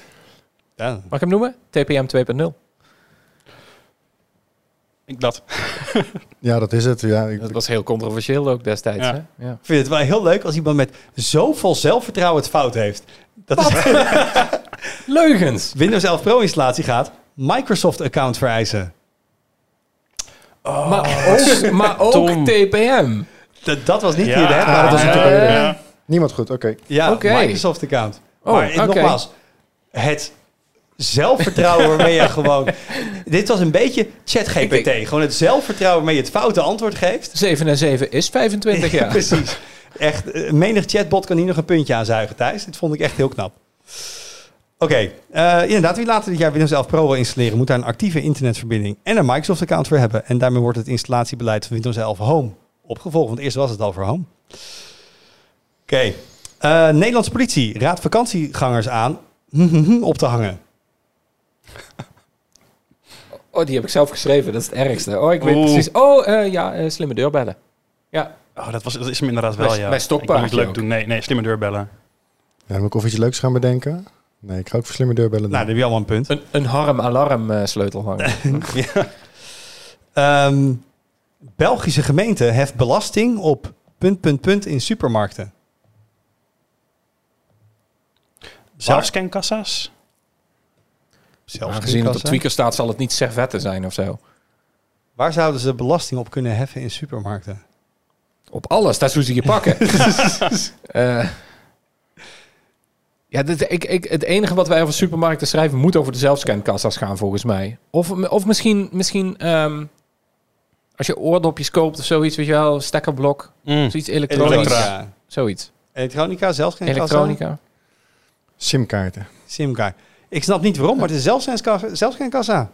Ja. Mag ik hem noemen? TPM 2.0. Ik dat. Ja, dat is het. Ja, ik, Dat was heel controversieel ook destijds. Ja. Hè? Ja. Ik vind het wel heel leuk als iemand met zoveel zelfvertrouwen het fout heeft. Dat is Leugens! Windows 11 Pro installatie gaat Microsoft account vereisen. Maar ook, maar ook Tom. TPM. Dat, dat was niet Ja. hier de Ah, dat was een tweede. Ja. Niemand goed, oké. Ja, Oké. Microsoft account. Oh, maar nogmaals, het zelfvertrouwen waarmee je gewoon... Dit was een beetje ChatGPT. Ik- Gewoon het zelfvertrouwen waarmee je het foute antwoord geeft. 7 en 7 is 25 jaar. Precies. Echt, eh, menig chatbot kan hier nog een puntje aan zuigen, Thijs. Dit vond ik echt heel knap. Oké, eh, inderdaad, wie later dit jaar Windows 11 Pro wil installeren, moet daar een actieve internetverbinding en een Microsoft-account voor hebben. En daarmee wordt het installatiebeleid van Windows 11 Home opgevolgd. Want eerst was het al voor Home. Oké, eh, Nederlandse politie raadt vakantiegangers aan op te hangen. Oh, die heb ik zelf geschreven. Dat is het ergste. Oh, ik weet Oeh. precies. Oh, eh, ja, eh, slimme deurbellen. Ja, Oh, dat, was, dat is hem inderdaad wel, Bij- ja. bij stokpaardje niet leuk ook. doen. Nee, nee, slimme deurbellen. Ja, dan moet ik of iets leuks gaan bedenken. Nee, ik ga ook voor slimme deurbellen doen. Nou, dan heb je allemaal een punt. een, een harm-alarm eh, sleutelhanger. Ehm, Belgische gemeente heft belasting op punt, punt, punt in supermarkten. Zelfscankassa's? Zelfs Aangezien het op tweaker staat, zal het niet servetten zijn of zo. Waar zouden ze belasting op kunnen heffen in supermarkten? Op alles, dat is hoe ze je pakken. Eh, ja, dit, ik, ik, het enige wat wij over supermarkten schrijven moet over de zelfscankassa's gaan, volgens mij. Of, of misschien, misschien ehm, als je oordopjes koopt of zoiets, weet je wel, stekkerblok, Mm. zoiets elektronisch, Elektronica. zoiets. Elektronica, zelfs geen Elektronica. Simkaarten. Simkaart. Ik snap niet waarom, maar het is zelfs geen kassa. Zelfs geen kassa.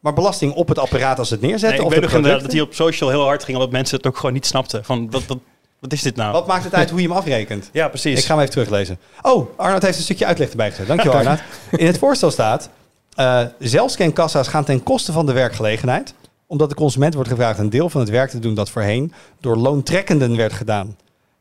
Maar belasting op het apparaat als het neerzetten? Nee, ik of weet nog inderdaad dat hij op social heel hard ging, omdat mensen het ook gewoon niet snapten. Van, wat, wat, wat is dit nou? Wat maakt het uit hoe je hem afrekent? Ja, precies. Ik ga hem even teruglezen. Oh, Arnoud heeft een stukje uitleg erbij gezet. Dankjewel, Arnoud. In het voorstel staat... eh zelfscankassa's gaan ten koste van de werkgelegenheid... omdat de consument wordt gevraagd een deel van het werk te doen... dat voorheen door loontrekkenden werd gedaan.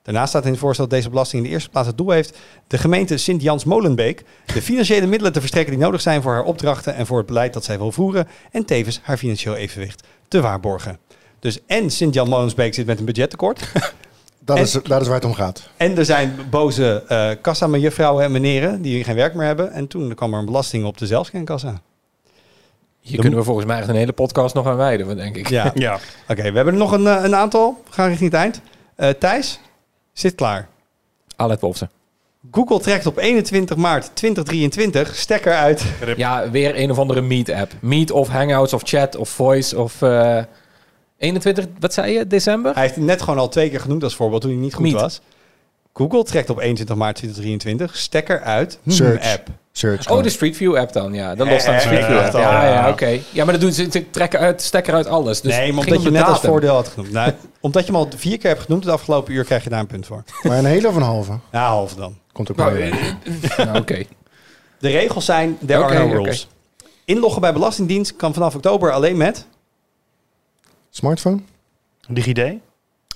Daarnaast staat in het voorstel dat deze belasting in de eerste plaats het doel heeft... de gemeente Sint-Jans-Molenbeek... de financiële middelen te verstrekken die nodig zijn voor haar opdrachten... en voor het beleid dat zij wil voeren... en tevens haar financieel evenwicht te waarborgen. Dus en Sint-Jan-Molensbeek zit met een budgettekort... Dat En- is, dat is waar het om gaat. En er zijn boze eh kassa-juffrouwen en meneren die geen werk meer hebben. En toen kwam er een belasting op de zelfscankassa. Hier kunnen we volgens mij echt een hele podcast nog aan wijden, denk ik. Ja, Ja. oké. we hebben er nog een, eh, een aantal. We gaan richting het eind. Eh, Thijs, zit klaar. Alet Wolfsen. Google trekt op 21 maart 2023 stekker uit. Ja, weer een of andere Meet-app. Meet of Hangouts of Chat of Voice of... eh 21, wat zei je, december? Hij heeft het net gewoon al twee keer genoemd als voorbeeld toen hij niet goed Meet. was. Google trekt op 21 maart 2023 stekker uit hmm, Search. app. Search. Oh, de Street View app dan, ja. Dat lost aan de Eh, Street View app. ja, Ja, ja. oké. Ja, maar dat doen ze, ze trekken uit, stekker uit alles. Dus nee, omdat je net als voordeel had genoemd. Nou, omdat je hem al vier keer hebt genoemd het afgelopen uur, krijg je daar een punt voor. Maar een hele of een halve? Ja, half dan. Komt ook Nou, bij. eh, nou, oké. De regels zijn, there Oké, are no rules. Inloggen bij Belastingdienst kan vanaf oktober alleen met... Smartphone? DigiD?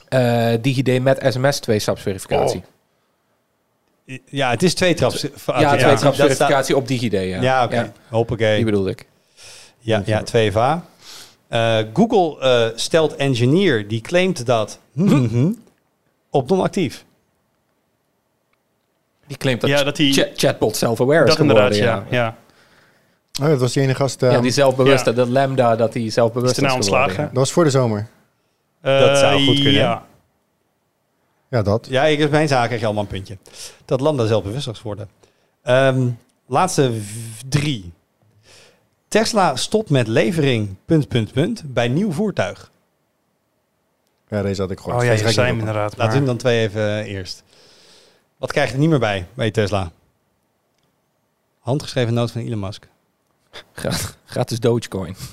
Eh, DigiD met sms twee-stapsverificatie. Ja, het is twee traps. ja, twee-stapsverificatie op DigiD, ja. Ja, oké. Ja, Hoppakee. die bedoelde ik. Ja, ja 2FA. Eh, Google eh, stelt engineer die claimt dat op non-actief. Die claimt dat, Ja, dat die- cha- chatbot self-aware is Dat geworden, inderdaad, ja. ja. Oh, dat was die ene gast. eh, Ja, die zelfbewuste, Ja. dat lambda, dat die Is zelfbewust er nou is geworden, ontslagen? Dat was voor de zomer. Dat zou Eh, goed kunnen. Ja. Ja, dat. Ja, ik heb mijn zaak krijg je allemaal een puntje. Dat Lambda zelfbewust is geworden. Ehm, laatste drie. Tesla stopt met levering punt, punt, punt bij nieuw voertuig. Ja, deze had ik gehoord. Oh ja, je op. inderdaad. Laten we hem dan twee even eh, eerst. Wat krijg je er niet meer bij, bij Tesla? Handgeschreven noot van Elon Musk. Gratis Dogecoin.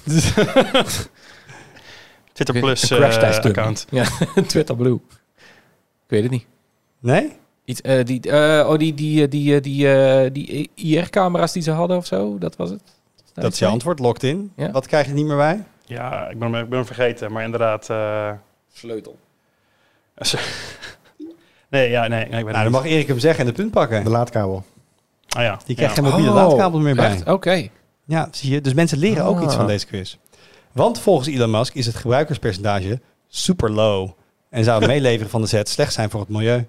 Twitter Plus Een crash eh, test dummy. account. Ja, Twitter Blue. Ik weet het niet. Nee? Iets, eh, die, eh, oh, die, die, eh, die, die, eh, die IR-camera's die ze hadden of zo, dat was het? Dat is je antwoord, locked in. Ja. Wat krijg je niet meer bij? Ja, ik ben, hem- ik ben hem vergeten, maar inderdaad... eh, Sleutel. nee, ja, nee, nee, ik weet Nou, dan niet. mag Erik hem zeggen en de punt pakken. De laadkabel. Ah, ja. Die krijgt ja. geen mobiele Oh, laadkabel meer bij. Echt? Oké. Ja, zie je. Dus mensen leren ook Ah. iets van deze quiz. Want volgens Elon Musk is het gebruikerspercentage super low. En zou het meeleveren van de set slecht zijn voor het milieu.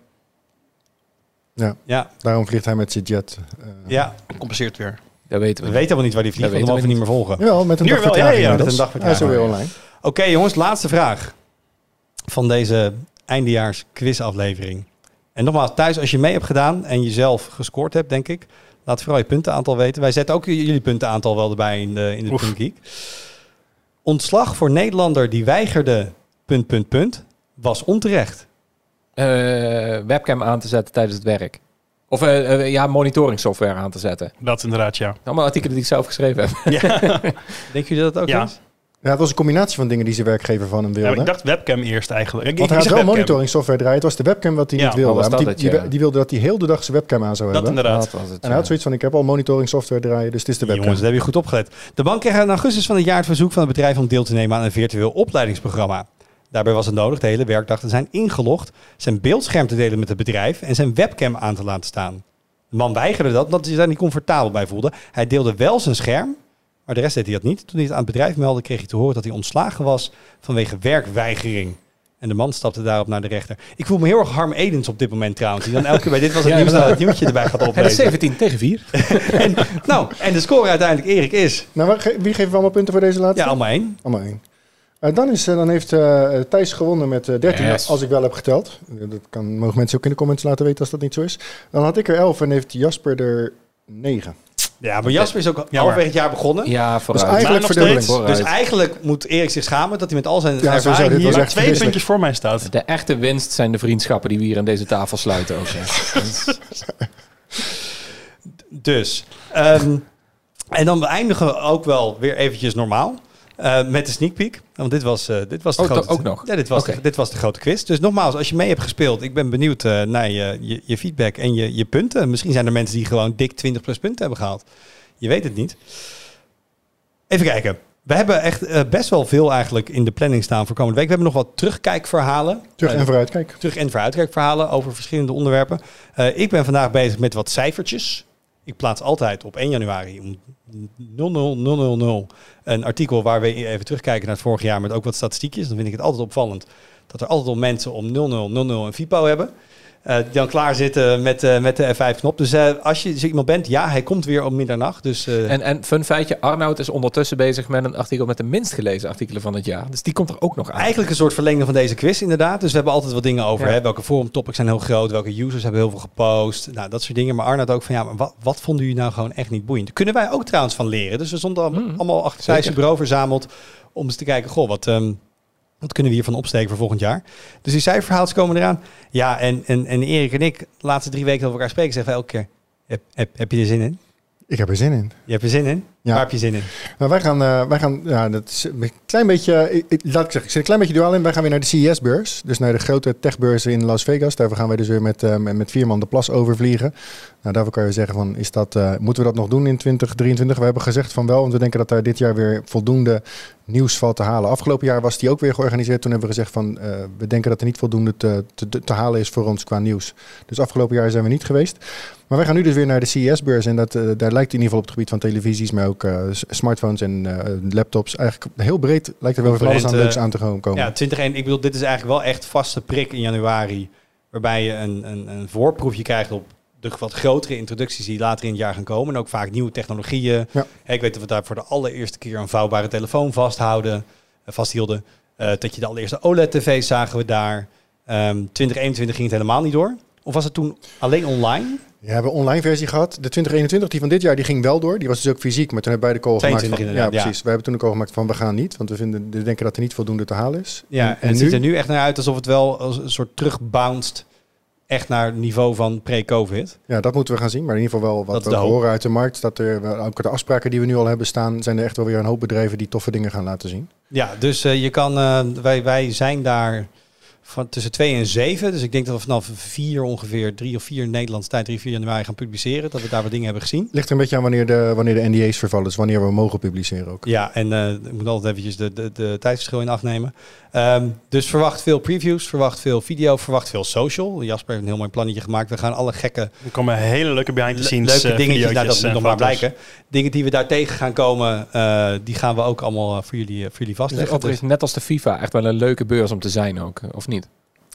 Ja. Ja, Daarom vliegt hij met zijn jet. eh, ja. Compenseert weer. Dat weten we we. weten helemaal niet waar die vliegt, Dat want we mogen niet meer volgen. Jawel, met een dag wel, ja, met een dag Hij is alweer ja. online. Oké jongens, laatste vraag van deze eindejaars quizaflevering. En nogmaals, thuis als je mee hebt gedaan en jezelf gescoord hebt, denk ik, laat vooral je puntenaantal weten. Wij zetten ook jullie puntenaantal wel erbij in de, in de. Ontslag voor Nederlander die weigerde punt, punt, punt, was onterecht. Eh, webcam aan te zetten tijdens het werk. Of eh, eh, ja, monitoring software aan te zetten. Dat inderdaad, ja. Allemaal artikelen die ik zelf geschreven heb. Denk jullie dat ook Ja. eens? Ja, het was een combinatie van dingen die zijn werkgever van hem ja wilde. maar ik dacht webcam eerst eigenlijk. Ik, Want hij had wel webcam. monitoring software draaien. Het was de webcam wat hij Ja, niet wilde. Want die, het, die, ja. die wilde dat hij heel de dag zijn webcam aan zou Dat hebben. inderdaad. Dat was het, En hij had zoiets van, ik heb al monitoring software draaien, dus het is de webcam. Jongens, dat heb je goed opgelet. De bank kreeg in augustus van het jaar het verzoek van het bedrijf om deel te nemen aan een virtueel opleidingsprogramma. Daarbij was het nodig de hele werkdag te zijn ingelogd, zijn beeldscherm te delen met het bedrijf en zijn webcam aan te laten staan. De man weigerde dat omdat hij zich daar niet comfortabel bij voelde. Hij deelde wel zijn scherm, maar de rest deed hij dat niet. Toen hij het aan het bedrijf meldde, kreeg hij te horen dat hij ontslagen was vanwege werkweigering. En de man stapte daarop naar de rechter. Ik voel me heel erg Harm Edens op dit moment trouwens. Die dan elke keer bij dit was het Ja, nieuws het nieuwtje erbij gaat Het is oplezen. 17 tegen 4. En, nou, en de score uiteindelijk, Erik, is... Nou, wie geven we allemaal punten voor deze laatste? Ja, allemaal één. Allemaal één. Eh, dan, is, eh, dan heeft eh, Thijs gewonnen met eh, 13, Yes. als ik wel heb geteld. Dat kan, mogen mensen ook in de comments laten weten als dat niet zo is. Dan had ik er 11 en heeft Jasper er 9. Ja, maar Jasper is ook halverwege het jaar begonnen. Ja, Dus vooruit. eigenlijk nog verdubbeling. steeds. Vooruit. Dus eigenlijk moet Erik zich schamen dat hij met al zijn Ja, ervaring hier... Twee vreselijk. puntjes voor mij staat. De echte winst zijn de vriendschappen die we hier aan deze tafel sluiten ook. Dus. ehm, en dan eindigen we ook wel weer eventjes normaal. Eh, met de sneak peek. Want dit was, eh, dit was de Oh, grote... ook nog? Ja, dit was, de, dit was de grote quiz. Dus nogmaals, als je mee hebt gespeeld... Ik ben benieuwd eh, naar je, je, je feedback en je, je punten. Misschien zijn er mensen die gewoon dik 20 plus punten hebben gehaald. Je weet het niet. Even kijken. We hebben echt eh, best wel veel eigenlijk in de planning staan voor komende week. We hebben nog wat terugkijkverhalen. Terug en vooruit, kijk. terug- en vooruitkijkverhalen over verschillende onderwerpen. Eh, ik ben vandaag bezig met wat cijfertjes. Ik plaats altijd op 1 januari om 00000 een artikel waar we even terugkijken naar het vorig jaar met ook wat statistiekjes. Dan vind ik het altijd opvallend dat er altijd al mensen om 0000 een FIPO hebben. Eh, die dan klaar zitten met, eh, met de F5-knop. Dus eh, als je zo iemand bent, ja, hij komt weer om middernacht. Dus eh, En, en fun feitje, Arnoud is ondertussen bezig met een artikel met de minst gelezen artikelen van het jaar. Dus die komt er ook nog aan. eigenlijk een soort verlenging van deze quiz, inderdaad. Dus we hebben altijd wat dingen over. Ja. Hè? Welke forum topics zijn heel groot? Welke users hebben heel veel gepost? Nou, dat soort dingen. Maar Arnoud ook van, ja, maar wat, wat vonden jullie nou gewoon echt niet boeiend? Kunnen wij ook trouwens van leren. Dus we stonden al- Mm. allemaal achter Thijs' Zeker. bureau verzameld om eens te kijken, goh, wat... ehm, wat kunnen we hiervan opsteken voor volgend jaar? Dus die cijferverhaaltjes komen eraan. Ja, en, en, en Erik en ik, de laatste drie weken dat we elkaar spreken, zeggen we elke keer... Heb, heb, heb je er zin in? Ik heb er zin in. Je hebt er zin in? Ja. Waar heb je zin in? Maar wij gaan, eh, wij gaan ja, dat is een klein beetje, ik, ik- laat ik zeggen, ik zit een klein beetje duaal in. Wij gaan weer naar de CES-beurs, dus naar de grote techbeurs in Las Vegas. Daarvoor gaan wij dus weer met, eh, met, met vier man de plas overvliegen. Nou, daarvoor kan je zeggen van, is dat, eh, moeten we dat nog doen in 2023? We hebben gezegd van wel, want we denken dat daar dit jaar weer voldoende nieuws valt te halen. Afgelopen jaar was die ook weer georganiseerd. Toen hebben we gezegd van, eh, we denken dat er niet voldoende te, te, te halen is voor ons qua nieuws. Dus afgelopen jaar zijn we niet geweest. Maar wij gaan nu dus weer naar de CES-beurs. En dat, eh, daar lijkt in ieder geval op het gebied van televisies, maar ook eh, smartphones en eh, laptops. Eigenlijk heel breed lijkt er wel van alles aan leuks aan te komen. Ja, 2021. Ik bedoel, dit is eigenlijk wel echt vaste prik in januari. Waarbij je een, een, een voorproefje krijgt op de wat grotere introducties die later in het jaar gaan komen. En ook vaak nieuwe technologieën. Ja. Ik weet dat we daar voor de allereerste keer een vouwbare telefoon vasthouden, eh, vasthielden. Eh, dat je de allereerste OLED-tv's zagen we daar. Ehm 2021 ging het helemaal niet door. Of was het toen alleen online? Ja, we hebben een online versie gehad. De 2021, die van dit jaar, die ging wel door. Die was dus ook fysiek, maar toen hebben wij de call gemaakt 22 van... Ja, precies. We hebben toen de call gemaakt van we gaan niet. Want we, vinden, we denken dat er niet voldoende te halen is. Ja, en, het ziet er nu echt naar uit alsof het wel als een soort terugbounced echt naar het niveau van pre-COVID. Ja, dat moeten we gaan zien. Maar in ieder geval wel wat we horen uit de markt. Dat er ook de afspraken die we nu al hebben staan... zijn er echt wel weer een hoop bedrijven die toffe dingen gaan laten zien. Ja, dus eh, je kan, eh, wij, wij zijn daar van tussen 2 en 7. Dus ik denk dat we vanaf 4 ongeveer, 3 of 4 Nederlandse tijd, 3, 4 januari gaan publiceren. Dat we daar wat dingen hebben gezien. Ligt er een beetje aan wanneer de, wanneer de NDA's vervallen. Dus wanneer we mogen publiceren ook. Ja, en eh, ik moet altijd eventjes de, de, de tijdsverschil in afnemen. Ehm, dus verwacht veel previews, verwacht veel video, verwacht veel social. Jasper heeft een heel mooi plannetje gemaakt. We gaan alle gekke Er komen hele leuke behind the Le- scenes leuke eh, dingetjes, nou, dat moet nog maar blijken. Dingen die we daar tegen gaan komen, eh, die gaan we ook allemaal voor jullie, voor jullie Dus vastleggen. het is net als de FIFA echt wel een leuke beurs om te zijn ook, of niet?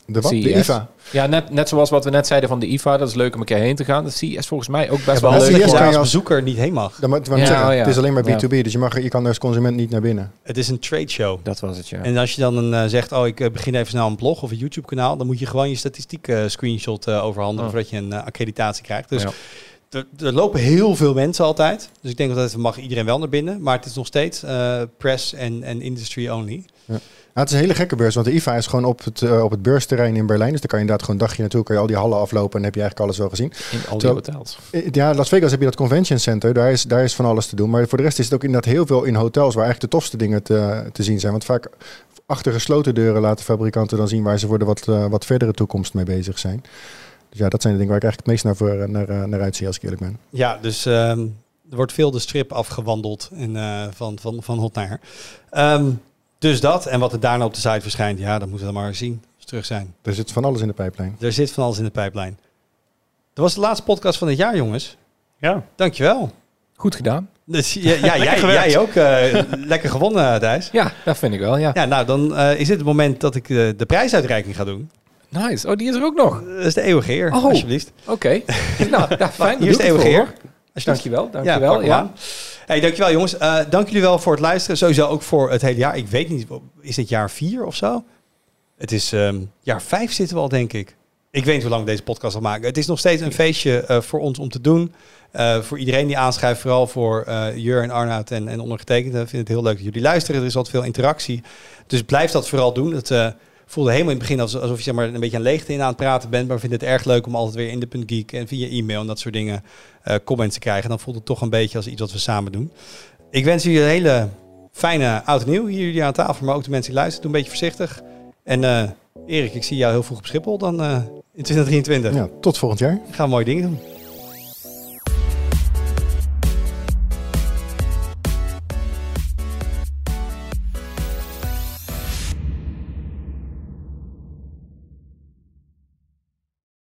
De wat? De CES. IFA. Ja, net, net zoals wat we net zeiden van de IFA. Dat is leuk om een keer heen te gaan. De CES volgens mij ook best Ja, wel CES leuk. dat je kan je als bezoeker niet heen mag. Dat moet Ja, zeggen. oh ja. Het is alleen maar Ja. B2B. Dus je, mag, je kan als consument niet naar binnen. Het is een trade show. Dat was het, ja. En als je dan een, eh, zegt, oh ik eh, begin even snel een blog of een YouTube kanaal, dan moet je gewoon je statistiek eh, screenshot eh, overhandigen Oh. voordat je een eh, accreditatie krijgt. Dus Ja. er, er lopen heel veel mensen altijd. Dus ik denk dat het mag iedereen wel naar binnen. Maar het is nog steeds eh, press en en industry only. Ja, het is een hele gekke beurs, want de IFA is gewoon op het, eh, op het beursterrein in Berlijn. Dus daar kan je inderdaad gewoon een dagje naartoe, kan je al die hallen aflopen en heb je eigenlijk alles wel gezien. In al die Terwijl- hotels. Eh, Ja, Las Vegas heb je dat convention center, daar is, daar is van alles te doen. Maar voor de rest is het ook inderdaad heel veel in hotels waar eigenlijk de tofste dingen te, te zien zijn. Want vaak achter gesloten deuren laten fabrikanten dan zien waar ze voor de wat, eh, wat verdere toekomst mee bezig zijn. Dus ja, dat zijn de dingen waar ik eigenlijk het meest naar, voor, naar, naar uitzie als ik eerlijk ben. Ja, dus ehm, er wordt veel de strip afgewandeld en, eh, van, van, van hot naar her. Dus dat. En wat er daarna op de site verschijnt, ja, dat moeten we dan maar zien als we terug zijn. Er zit van alles in de pijplijn. Er zit van alles in de pijplijn. Dat was de laatste podcast van het jaar, jongens. Ja. Dankjewel. Goed gedaan. Dus, ja, ja jij, jij ook. eh, lekker gewonnen, Thijs. Ja, dat vind ik wel, ja. Ja, nou, dan eh, is dit het moment dat ik eh, de prijsuitreiking ga doen. Nice. Oh, die is er ook nog. Dat is de eeuwige eer, Oh. alsjeblieft. Oké. nou, ja, fijn. Hier is de eeuwige eer. Dankjewel, Ja, dankjewel. Ja. Hey, dankjewel jongens. Eh, dank jullie wel voor het luisteren. Sowieso ook voor het hele jaar. Ik weet niet, is dit jaar vier of zo? Het is ehm, jaar vijf zitten we al, denk ik. Ik weet niet hoe lang we deze podcast al maken. Het is nog steeds een feestje eh, voor ons om te doen. Eh, voor iedereen die aanschrijft, vooral voor Jur en Arnoud en, en ondergetekende. Ik vind het heel leuk dat jullie luisteren. Er is altijd veel interactie. Dus blijf dat vooral doen. Het voelde helemaal in het begin alsof, je zeg maar, een beetje aan leegte in aan het praten bent. Maar vind het erg leuk om altijd weer in de punt geek en via e-mail en dat soort dingen eh, comments te krijgen. Dan voelt het toch een beetje als iets wat we samen doen. Ik wens jullie een hele fijne oud en nieuw. Hier jullie aan tafel, maar ook de mensen die luisteren. Doe een beetje voorzichtig. En eh, Erik, ik zie jou heel vroeg op Schiphol dan eh, in 2023. Ja, tot volgend jaar. Gaan we mooie dingen doen.